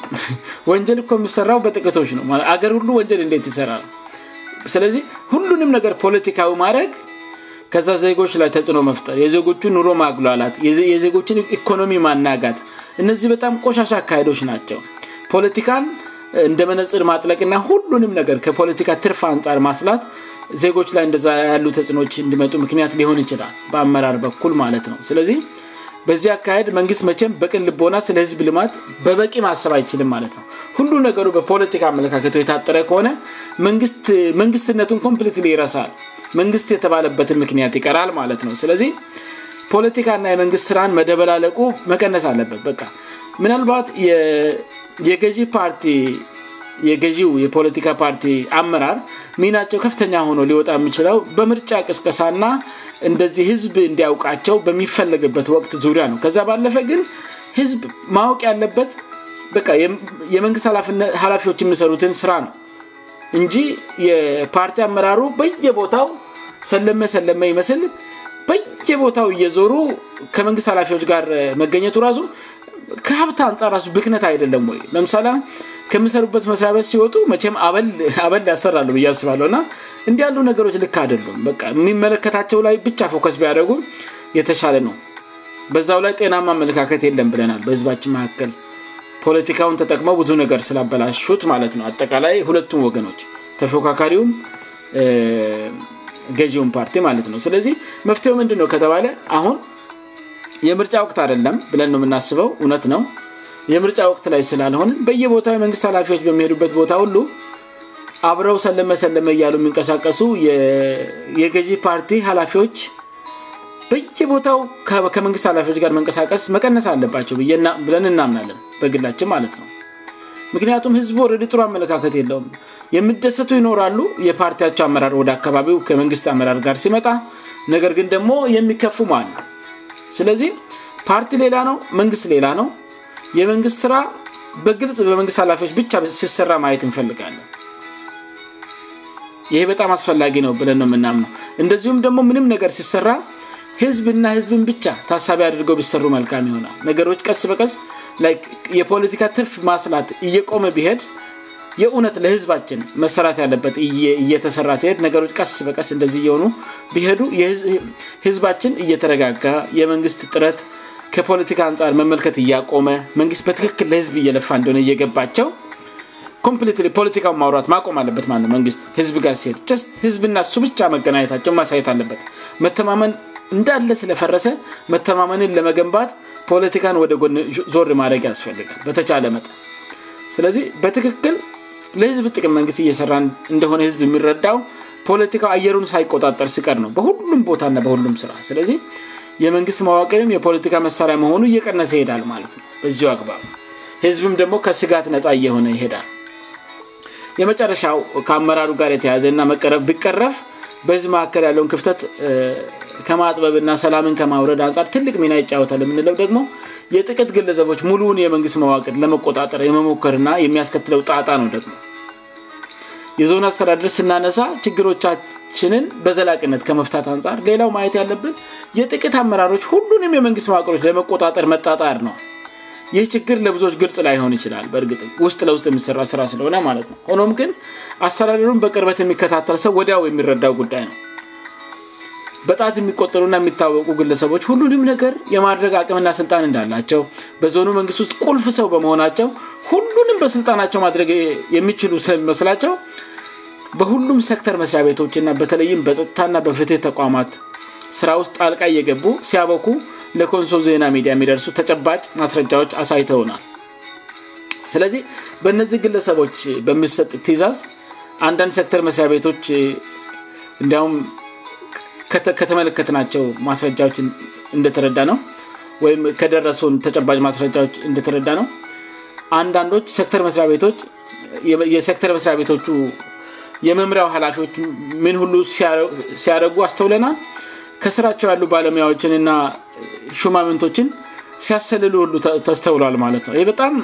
ወንጀል የሚሰራው በጥቶች ነውገሁ ወል ይሰራስለዚ ሁሉም ገ ፖለቲካ ማድግ ከዛ ዜች ላይ ተጽዕኖ መፍጠር የዜጎቹ ኑሮ ማግላት የዜጎችን ኢኮኖሚ ማናጋት እነዚህ በጣም ቆሻሻ አካሄዶች ናቸው ፖለቲካ እንደመነፅር ማጥለቅና ሁም ፖለካ ት ንር ማስላት ዜጎች ላይ እንደዛ ያሉ ተጽዕኖች እንዲመጡ ምክንያት ሊሆን ይችላል በአመራር በኩል ማለት ነው ስለዚህ በዚህ አካሄድ መንግስት መቼም በቅን ልቦና ስለ ህዝብ ልማት በበቂ ማሰብ አይችልም ማለት ነው ሁሉ ነገሩ በፖለቲካ አመለካከቱ የታጠረ ከሆነ መንግስትነቱን ኮምፕሊት ሊረሳል መንግስት የተባለበትን ምክንያት ይቀራል ማለት ነው ስለዚህ ፖለቲካና የመንግስት ስራን መደበላ ለቁ መቀነስ አለበት በ ምናልባት የገዢ ፓርቲ የገዢው የፖለቲካ ፓርቲ አመራር ሚናቸው ከፍተኛ ሆኖ ሊወጣ የሚችለው በምርጫ ቅስቀሳ ና እንደዚህ ህዝብ እንዲያውቃቸው በሚፈለግበት ወቅት ዙሪያ ነው ከዚያ ባለፈ ግን ህዝብ ማወቅ ያለበት በ የመንግስት ኃላፊዎች የሚሰሩትን ስራ ነው እንጂ የፓርቲ አመራሩ በየቦታው ሰለመ ሰለመ ይመስል በየቦታው እየዞሩ ከመንግስት ኃላፊዎች ጋር መገኘቱ ራሱ ከሀብት አንጻ ራሱ ብክነት አይደለም ወይለምሳ ከምሰሩበት መስሪቢያት ሲወጡ መቼም አበል ያሰራሉ ያስባለው እና እንዲ ያሉ ነገሮች ልክ አደሉምየሚመለከታቸው ላይ ብቻ ፎከስ ቢያደጉም የተሻለ ነው በዛው ላይ ጤና ማመለካከት የለም ብለናል በህዝባችን መካከል ፖለቲካውን ተጠቅመው ብዙ ነገር ስላበላሹት ማለት ነው አጠቃላይ ሁለቱም ወገኖች ተፎካካሪውም ገዢውም ፓርቲ ማለት ነው ስለዚህ መፍትው ምንድን ነው ከተባለ አሁን የምርጫ ወቅት አደለም ብለን ው የምናስበው እውነት ነው የምርጫ ወቅት ላይ ስላልሆን በየቦታ መንግስት ላፊዎች በሚሄዱበት ቦታ ሁሉ አብረው ሰለመ ሰለመ እያሉ የሚንቀሳቀሱ የገዢ ፓርቲ ላፊዎች በየቦታው ከመንግስት ላፊዎች ጋር መንቀሳቀስ መቀነስ አለባቸው ብለን እናምናለን በግላችን ማለት ነው ምክንያቱም ህዝቡ ወረድ ጥሩ አመለካከት የለውም የምደሰቱ ይኖራሉ የፓርቲያቸው አመራር ወደ አካባቢው ከመንግስት አመራር ጋር ሲመጣ ነገር ግን ደግሞ የሚከፍል ስለዚህ ፓርቲ ሌላ ነው መንግስት ሌላ ነው የመንግስት ስራ በግልጽ በመንግስት ኃላፊዎች ብቻ ሲሰራ ማየት እንፈልጋለ ይህ በጣም አስፈላጊ ነው ብለን ው የምናምው እንደዚሁም ደግሞ ምንም ነገር ሲሰራ ህዝብና ህዝብን ብቻ ታሳቢ አድርገው ቢሰሩ መልካም ሆ ነገሮች ቀስ በቀስ የፖለቲካ ትርፍ ማስላት እየቆመ ቢሄድ የእውነት ለህዝባችን መሰራት ያለበት እየተሰራ ሲሄድ ነገሮች ቀስ በቀስ እንደዚህ የሆኑ ሄዱ ህዝባችን እየተረጋጋ የመንግስት ጥረት ከፖለቲካ አንጻር መመልከት እያቆመ መንግትበትክክል ለህዝብ እየለፋ እንደሆነ እየገባቸው ፕፖለቲካን ማራት ማቆም አለበት ግ ህዝብ ጋር ሲሄድህዝብና ሱብቻ መገናኘታቸው ማሳየት አለበት መተማመን እንዳለ ስለፈረሰ መተማመንን ለመገንባት ፖለቲካን ወደር ማድግ ያስፈልጋልበተቻለ መጠን ስለዚ በትክክል ለህዝብ ጥቅም መግስት እየሰራ እንደሆነብ የሚረዳው ፖለቲካ አየሩን ሳይቆጣጠር ስቀር ነው በሁሉ ቦታና ራ የመንግስት ማዋቅርም የፖለቲካ መሳሪያ መሆኑ እየቀነሰ ይሄዳል ማለት ነው በዚ አግባብ ህዝብም ደግሞ ከስጋት ነጻ እየሆነ ይሄዳል የመጨረሻው ከአመራሩ ጋር የተያዘና መቀረብ ቢቀረፍ በዚ መካከል ያለውን ክፍተት ከማጥበብና ሰላምን ከማውረድ አንር ትልቅ ሚና ይጫወታ የምንለው ደግሞ የጥቅት ግለዘቦች ሙሉውን የመንግስት ማዋቅር ለመቆጣጠር የመሞከርና የሚያስከትለው ጣጣ ነው ደግሞ የዞን አስተዳደር ስናነሳ ችግሮ ችንን በዘላቅነት ከመፍታት አንጻር ሌላው ማየት ያለብን የጥቂት አመራሮች ሁሉንም የመንግስት ማዋቅሮች ለመቆጣጠር መጣጣር ነው ይህ ችግር ለብዙዎች ግልጽ ላይ ሆን ይችላል በእግም ውስ ለውስ የሚሰራ ስራ ስለሆነ ማለትነው ሆኖም ግን አሰዳድሩን በቅርበት የሚከታተል ሰው ወዲያው የሚረዳው ጉዳይ ነው በጣት የሚቆጠሉና የሚታወቁ ግለሰቦች ሁሉንም ነገር የማድረግ አቅምና ስልጣን እንዳላቸው በዞኑ መንግስት ውስጥ ቁልፍ ሰው በመሆናቸው ሁሉንም በስልጣናቸው ማድረግ የሚችሉ መስላቸው በሁሉም ሰክተር መስሪያ ቤቶች ና በተለይም በጥታና በፍትህ ተቋማት ስራ ውስጥ ጣልቃ እየገቡ ሲያበኩ ለኮንሶ ዜና ሚዲያ የሚደርሱ ተጨባጭ ማስረጃዎች አሳይተውናል ስለዚህ በእነዚህ ግለሰቦች በሚሰጥ ቲዛዝ አንዳንድ ሴክተር መስሪያ ቤቶች እንዲሁም ከተመለከትናቸው ማስረጃዎች እንደትረዳ ነው ወይም ከደረሱን ተጨባ ማስረጃዎች እንትረዳ ነው አንዳንዶች ክተር መስ ቤቶች የክተር መስሪያ ቤቶቹ የመምሪያው ሀላፊዎች ምን ሁሉ ሲያደረጉ አስተውለናል ከስራቸው ያሉ ባለሙያዎችንና ሹማምንቶችን ሲያሰልሉ ሁ ተስተውሏል ማለትነውይህበጣም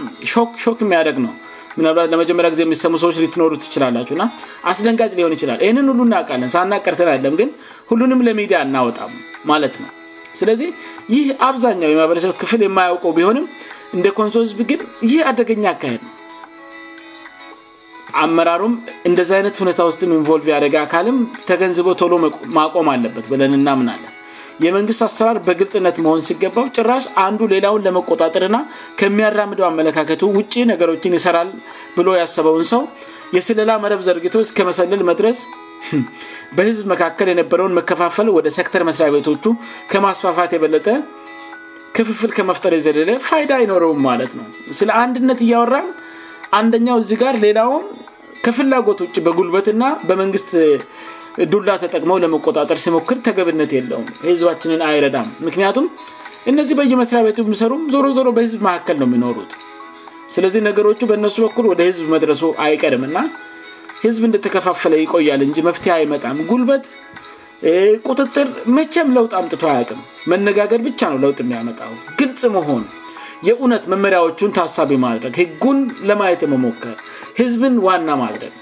ሾክ የሚያደግ ነው ምና ለጀመ ጊዜ የሚሰሙ ሰዎች ሊትኖሩ ትችላላቸሁእና አስደንጋጭ ሊሆን ይችላል እህን ሁሉ እናውቃለን ና ቀርተናለም ግን ሁሉንም ለሚዲያ አናወጣም ማለት ነው ስለዚህ ይህ አብዛኛው የማህበረሰብ ክፍል የማያውቀው ቢሆንም እንደ ኮንሶ ግን ይህ አደገኛ አካሄድ ነው አመራሩም እንደዚ አይነት ሁኔታ ውስጥ ኢንልቭ ያደገ አካልም ተገንዝበ ቶሎ ማቆም አለበት ብለን እናምንለን የመንግስት አሰራር በግልጽነት መሆን ሲገባው ጭራሽ አንዱ ሌላውን ለመቆጣጠርና ከሚያራምደው አመለካከቱ ውጭ ነገሮችን ይሰራል ብሎ ያሰበውን ሰው የስልላ መረብ ዘርግቶ ከመሰልል መድረስ hm፣ በህዝብ መካከል የነበረውን መከፋፈል ወደ ሰክተር መስሪያ ቤቶቹ ከማስፋፋት የበለጠ ክፍፍል ከመፍጠር የዘለለ ፋይዳ ይኖረውም ማለት ነው ስለ አንድነት እያወራን አንደኛው እዚህ ጋር ሌላውን ከፍላጎት ውጭ በጉልበትና በመንግስት ዱላ ተጠቅመው ለመቆጣጠር ሲሞክር ተገብነት የለውም ህዝባችንን አይረዳም ምክንያቱም እነዚህ በየመስሪያ ቤት የሚሰሩም ዞሮ ዞሮ በህዝብ መካከል ነው የሚኖሩት ስለዚህ ነገሮቹ በነሱ በኩል ወደ ህዝብ መድረሱ አይቀርም እና ህዝብ እንደተከፋፈለ ይቆያል እን መፍትሄ አይመጣም ጉልበት ቁጥጥር መቸም ለውጥ አምጥቶ አያቅም መነጋገር ብቻ ነው ለውጥ እናያመጣው ግልጽ መሆን የእውነት መመሪያዎቹን ታሳቢ ማድረግ ህጉን ለማየት የመሞከር ህዝብን ዋና ማድረግ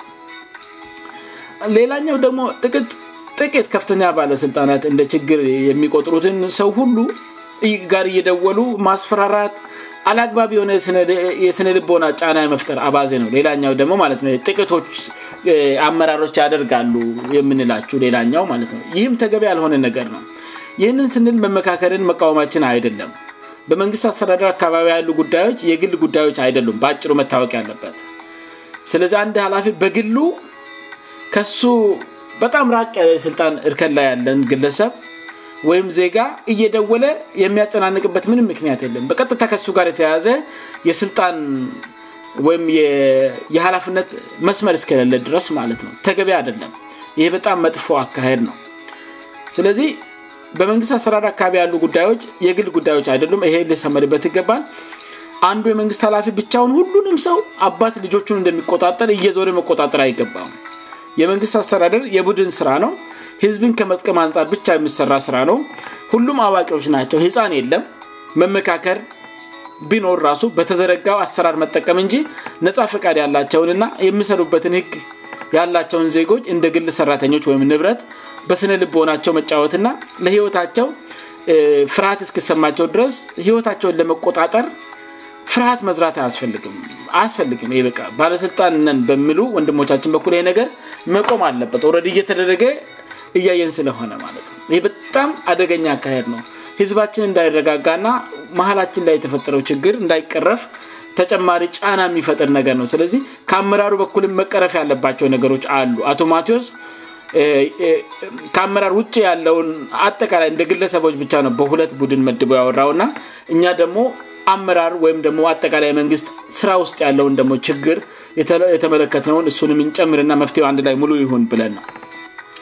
ሌላኛው ደግሞ ጥጥቂት ከፍተኛ ባለስልጣናት እንደ ችግር የሚቆጥሩትን ሰው ሁሉ ይ ጋር እየደወሉ ማስፈራራት አላግባቢ የሆነ የስነልቦና ጫና መፍጠር አባዜ ነው ሌላኛው ደግሞ ትነው ጥቂቶች አመራሮች ያደርጋሉ የምንላችው ሌላኛው ማለትነው ይህም ተገቢ አልሆነ ነገር ነው ይህንን ስንል መመካከልን መቃወማችን አይደለም በመንግስት አስተዳደር አካባቢ ያሉ ጉዳዮች የግል ጉዳዮች አይደሉም በአጭሩ መታወቅ ያለበት ስለዚ አንድ ላፊ በግሉ ከሱ በጣም ራቅ የስልጣን እርከ ላ ያለን ግለሰብ ወይም ዜጋ እየደወለ የሚያጸናንቅበት ምንም ምክንያት የለም በቀጥታ ከሱ ጋር የተያዘ የስልጣን ወይም የሀላፍነት መስመር እስከለለ ድረስ ማለት ነው ተገቢ አደለም ይህ በጣም መጥፎ አካሄድ ነው በመንግስት አስተዳር አካባቢ ያሉ ጉዳዮች የግል ጉዳዮች አይደሉም ይሄልሰመድበት ይገባል አንዱ የመንግስት ኃላፊ ብቻውን ሁሉንም ሰው አባት ልጆችን እንደሚቆጣጠር እየዞር መቆጣጠር አይገባ የመንግስት አስተዳደር የቡድን ስራ ነው ህዝብን ከመጥቀም አንፃር ብቻ የምሰራ ስራ ነው ሁሉም አዋቂዎች ናቸው ህፃን የለም መመካከር ቢኖር ራሱ በተዘረጋ አሰራር መጠቀም እንጂ ነፃ ፈቃድ ያላቸውን ና የሚሰሩበትን ህግ ያላቸውን ዜጎች እንደ ግል ሰራተኞች ወይም ንብረት በስነ ልብ ሆናቸው መጫወትና ለህይወታቸው ፍርሃት እስክሰማቸው ድረስ ህይወታቸውን ለመቆጣጠር ፍርሃት መዝራት አስፈልምአያስፈልግም ይ ባለስልጣንን በምሉ ወንድሞቻችን በኩላ ነገር መቆም አለበት ወረድ እየተደረገ እያየን ስለሆነ ማለት ይህ በጣም አደገኛ አካሄድ ነው ህዝባችን እንዳይረጋጋእና መሀላችን ላይ የተፈጠረው ችግር እንዳይቀረፍ ተጨማሪ ጫና የሚፈጥር ነገር ነው ስለዚህ ከአመራሩ በኩል መቀረፍ ያለባቸው ነገሮች አሉ አቶ ማዎስ ከአመራር ውጭ ያለውን ጠቃላይእንደ ግለሰቦች ብቻ ነው በሁለት ቡድን መድቦ ያወራውእና እኛ ደግሞ አመራር ወይም ደሞ አጠቃላይ መንግስት ስራ ውስጥ ያለውን ሞ ችግር የተመለከትነውን እሱንም ንጨምርና መፍትሄ ን ላይ ሙሉ ን ብለን ነው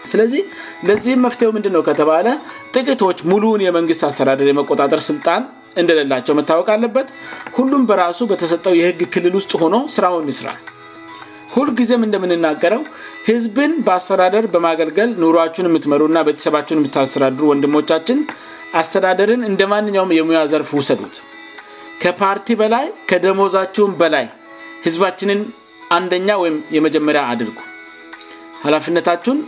ስለዚህ ለዚህም መፍትው ምንድነው ከተባለ ጥቂቶች ሙሉን የመንግስት አስተዳደር የመቆጣጠር ስልጣን እንደለላቸው መታወቃ አለበት ሁሉም በራሱ በተሰጠው የህግ ክልል ውስጥ ሆኖ ስራውን ይስራል ሁልጊዜም እንደምንናገረው ህዝብን በአስተዳደር በማገልገል ኑሯችሁን የምትመሩ እና ቤተሰባችሁን የምታስተዳድሩ ወንድሞቻችን አስተዳደርን እንደ ማንኛውም የሙያ ዘርፍ ውሰዱት ከፓርቲ በላይ ከደሞዛችሁን በላይ ህዝባችንን አንደኛ ወይም የመጀመሪያ አድርጉ ሀላፍነታችሁን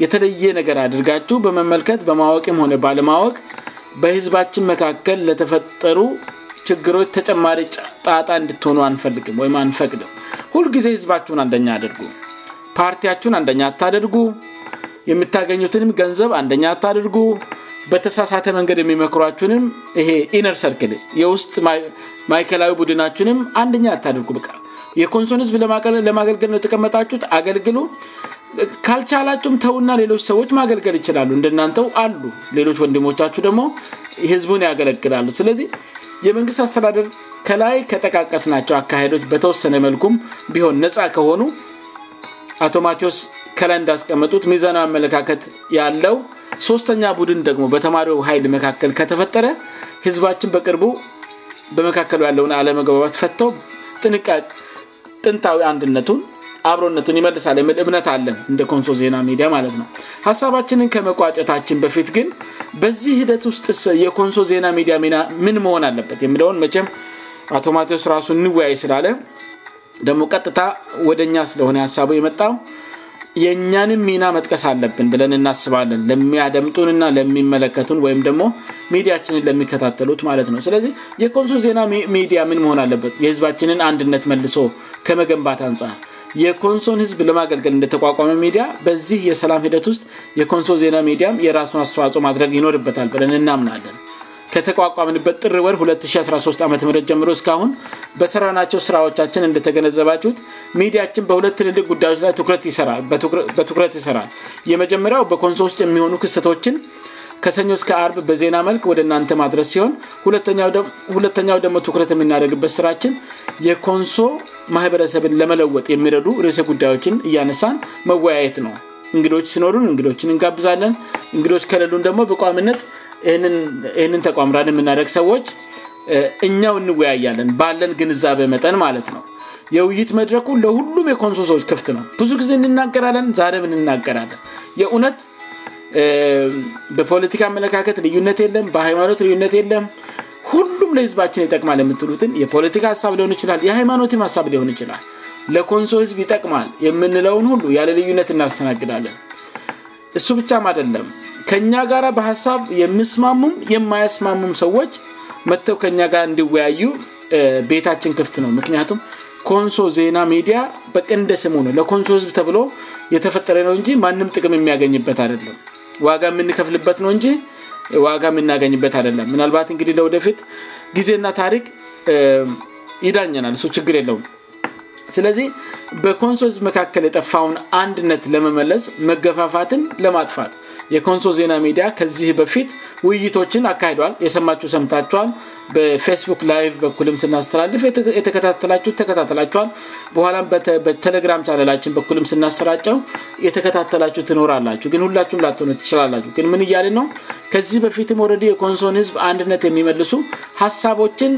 የተለየ ነገር አድርጋችሁ በመመልከት በማወቅም ሆነ ባለማወቅ በህዝባችን መካከል ለተፈጠሩ ችግሮች ተጨማሪ ጣጣ እንድትሆኑ አንፈልግም ወይም አንፈቅድም ሁልጊዜ ህዝባችሁን አንደኛ አድርጉ ፓርቲያችሁን አንደኛ አታደርጉ የምታገኙትንም ገንዘብ አንደኛ አታድርጉ በተሳሳተ መንገድ የሚመክሯችሁንም ይሄ ኢነርሰርክል የውስጥ ማይከላዊ ቡድናችሁንም አንደኛ ያታደርጉ ቃ የኮንሶንዝብ ለማገልገል ነው የተቀመጣችሁት አገልግሉ ካልቻላችሁም ተዉና ሌሎች ሰዎች ማገልገል ይችላሉ እንድናንተው አሉ ሌሎች ወንድሞቻችሁ ደግሞ ህዝቡን ያገለግላሉ ስለዚህ የመንግስት አስተዳደር ከላይ ከጠቃቀስናቸው አካሄዶች በተወሰነ መልኩም ቢሆን ነፃ ከሆኑ አቶ ማቴዎስ ከላይ እንዳስቀመጡት ሚዘናዊ አመለካከት ያለው ሶስተኛ ቡድን ደግሞ በተማሪው ሀይል መካከል ከተፈጠረ ህዝባችን በቅርቡ በመካከሉ ያለውን አለመግባባት ፈተው ጥንታዊ አንድነቱን አብሮነቱን ይመልሳለን ምል እምነት አለን እንደ ኮንሶ ዜና ሚዲያ ማለት ነው ሀሳባችንን ከመቋጨታችን በፊት ግን በዚህ ሂደት ውስጥ የኮንሶ ዜና ሚዲ ሚና ምን መሆን አለበት የውን መም አቶማቴዎስ ራሱ እንወያይ ስላለ ደግሞ ቀጥታ ወደኛ ስለሆነ ሀሳቡ የመጣ የእኛንም ሚና መጥቀስ አለብን ብለን እናስባለን ለሚያደምጡንና ለሚመለከቱን ወይም ደግሞ ሚዲያችንን ለሚከታተሉት ማለት ነው ስለዚህ የኮንሶ ዜና ሚዲያ ምን መሆን አለበት የህዝባችንን አንድነት መልሶ ከመገንባት አንጻር የኮንሶን ህዝብ ለማገልገል እንደተቋቋመ ሚዲያ በዚህ የሰላም ሂደት ውስጥ የኮንሶ ዜና ሚዲያ የራሱን አስተዋጽኦ ማድረግ ይኖርበታል ብለን እናምናለን ከተቋቋምንበት ጥር ወር 213 ዓም ጀምሮ እስካሁን በሰራናቸው ስራዎቻችን እንደተገነዘባችት ሚዲችን በሁለት ልልቅ ጉዳዮችላበትኩረት ይሰራል የመጀመሪያው በኮንሶ ውስጥ የሚሆኑ ክሰቶችን ከሰኞ እስከ አርብ በዜና መልክ ወደናንተ ማድረስ ሲሆን ሁለተኛው ደግሞ ትኩረት የሚናደርግበት ስራችን የንሶ ማህበረሰብን ለመለወጥ የሚረዱ ርእስ ጉዳዮችን እያነሳን መወያየት ነው እንግዶች ሲኖሩን እንግዶችን እንጋብዛለን እንግዶች ከልሉን ደግሞ በቋምነት እህንን ተቋምራን የምናደግ ሰዎች እኛው እንወያያለን ባለን ግንዛበ መጠን ማለት ነው የውይይት መድረኩ ለሁሉም የኮንሶሶች ክፍት ነው ብዙ ጊዜ እንናገራለን ዛሬም ንናገራለን የእውነት በፖለቲካ አመለካከት ልዩነት የለም በሃይማኖት ልዩነት የለም ሁሉም ለህዝባችን ይጠቅማል የምትሉትን የፖለቲካ ሀሳብ ሊሆን ይችላል የሃይማኖቲ ሀሳብ ሊሆን ይችላል ለኮንሶ ህዝብ ይጠቅማል የምንለውን ሁሉ ያለ ልዩነት እናስተናግዳለን እሱ ብቻም አደለም ከእኛ ጋ በሀሳብ የምስማሙም የማያስማሙም ሰዎች መጥተው ከኛ ጋር እንዲወያዩ ቤታችን ክፍት ነው ምክንያቱም ኮንሶ ዜና ሚዲያ በጥንደስሙ ነው ለኮንሶ ህዝብ ተብሎ የተፈጠረ ነው እንጂ ማንም ጥቅም የሚያገኝበት አደለም ዋጋ የምንከፍልበት ነው እንጂ ዋጋ የምናገኝበት አደለም ምናልባት እንግዲህ ለወደፊት ጊዜና ታሪክ ይዳኘናል እሱ ችግር የለውም ስለዚህ በኮንሶልስ መካከል የጠፋውን አንድነት ለመመለስ መገፋፋትን ለማጥፋት የኮንሶ ዜና ሚዲያ ከዚህ በፊት ውይይቶችን አካሄደል የሰማችሁ ሰምታችኋል በፌስቡክ ላይ በኩልም ስናስተላልፍ የተከታተላችሁ ተከታተላችኋል በኋላ በቴሌግራም ቻንላችን በኩልም ስናሰራጨው የተከታተላችሁ ትኖራላችሁግ ሁላችሁም ላ ትችላላችሁግ ምን እያል ነው ከዚህ በፊትም ወረዲ የኮንሶን ህዝብ አንድነት የሚመልሱ ሀሳቦችን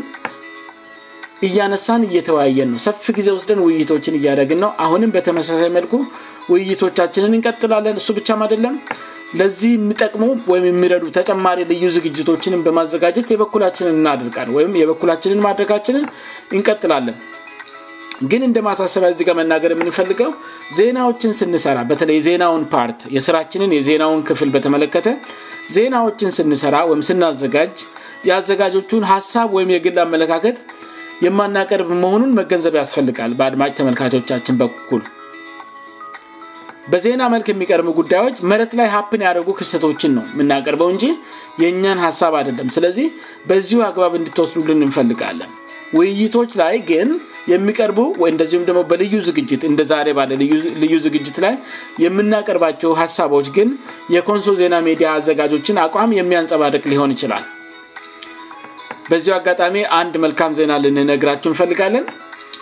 እያነሳን እየተወያየን ነው ሰፍ ጊዜ ውስደን ውይይቶችን እያደግ ነው አሁንም በተመሳሳይ መልኩ ውይይቶቻችንን እንቀጥላለን እሱ ብቻም አደለም ለዚህ የሚጠቅሙ ወይም የሚረዱ ተጨማሪ ልዩ ዝግጅቶችን በማዘጋጀት የበኩላችንን እናድርቃል ወይም የበኩላችንን ማድረጋችንን እንቀጥላለን ግን እንደ ማሳሰብዚጋ መናገር የምንፈልገው ዜናዎችን ስንሰራ በተለይ ዜናውን ፓርት የስራችንን የዜናውን ክፍል በተመለከተ ዜናዎችን ስንሰራ ወይም ስናዘጋጅ የአዘጋጆቹን ሀሳብ ወይም የግል አመለካከት የማናቀርብ መሆኑን መገንዘብ ያስፈልጋል በአድማጭ ተመልካቾቻችን በኩል በዜና መልክ የሚቀርቡ ጉዳዮች መረት ላይ ሀፕን ያደጉ ክሰቶችን ነው የምናቀርበው እንጂ የእኛን ሀሳብ አደለም ስለዚህ በዚ አግባብ እንድትወስሉልን እንፈልጋለን ውይይቶች ላይ ግን የሚቀርቡ ወእንደዚሁም ደግሞ በልዩ ዝግጅት እንደዛሬ ባለ ልዩ ዝግጅት ላይ የምናቀርባቸው ሀሳቦች ግን የኮንሶ ዜና ሚዲያ አዘጋጆችን አቋም የሚያንፀባርቅ ሊሆን ይችላል በዚ አጋጣሚ አንድ መልካም ዜና ልንነግራቸው እንፈልጋለን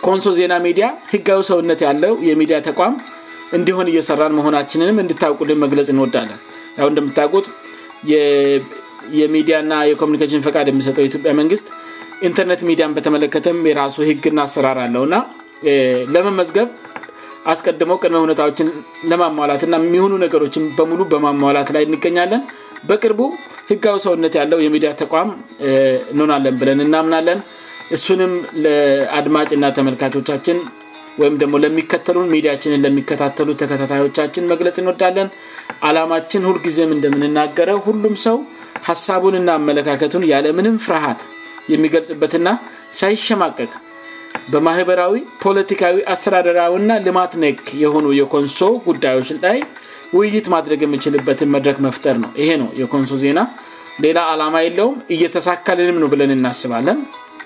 ኮንሶ ዜና ሚዲያ ህጋዊ ሰውነት ያለው የሚዲያ ተቋም እንዲሆን እየሰራን መሆናችንንም እንድታውቁልን መግለጽ እንወዳለን እንደምታቁት የሚዲያና የኮሚኒኬሽን ፈቃድ የሚሰጠው የኢትዮጵያ መንግስት ኢንተርኔት ሚዲያን በተመለከተም የራሱ ህግና አሰራር አለውእና ለመመዝገብ አስቀድመው ቅድመ ሁነታዎችን ለማሟላት እና የሚሆኑ ነገሮችም በሙሉ በማሟላት ላይ እንገኛለን በቅርቡ ህጋዊ ሰውነት ያለው የሚዲያ ተቋም እኖናለን ብለን እናምናለን እሱንም ለአድማጭ እና ተመልካቾቻችን ወይም ደግሞ ለሚከተሉ ሚዲያችንን ለሚከታተሉ ተከታታዮቻችን መግለጽ እንወዳለን አላማችን ሁልጊዜም እንደምንናገረ ሁሉም ሰው ሀሳቡንና አመለካከቱን ያለምንም ፍርሃት የሚገልጽበትና ሳይሸማቀቅ በማህበራዊ ፖለቲካዊ አስተዳደራዊና ልማት ነክ የሆኑ የኮንሶ ጉዳዮች ላይ ውይይት ማድረግ የምችልበትን መድረግ መፍጠር ነው ይሄ ነው የኮንሶ ዜና ሌላ ዓላማ የለውም እየተሳካልንም ነ ብለን እናስባለን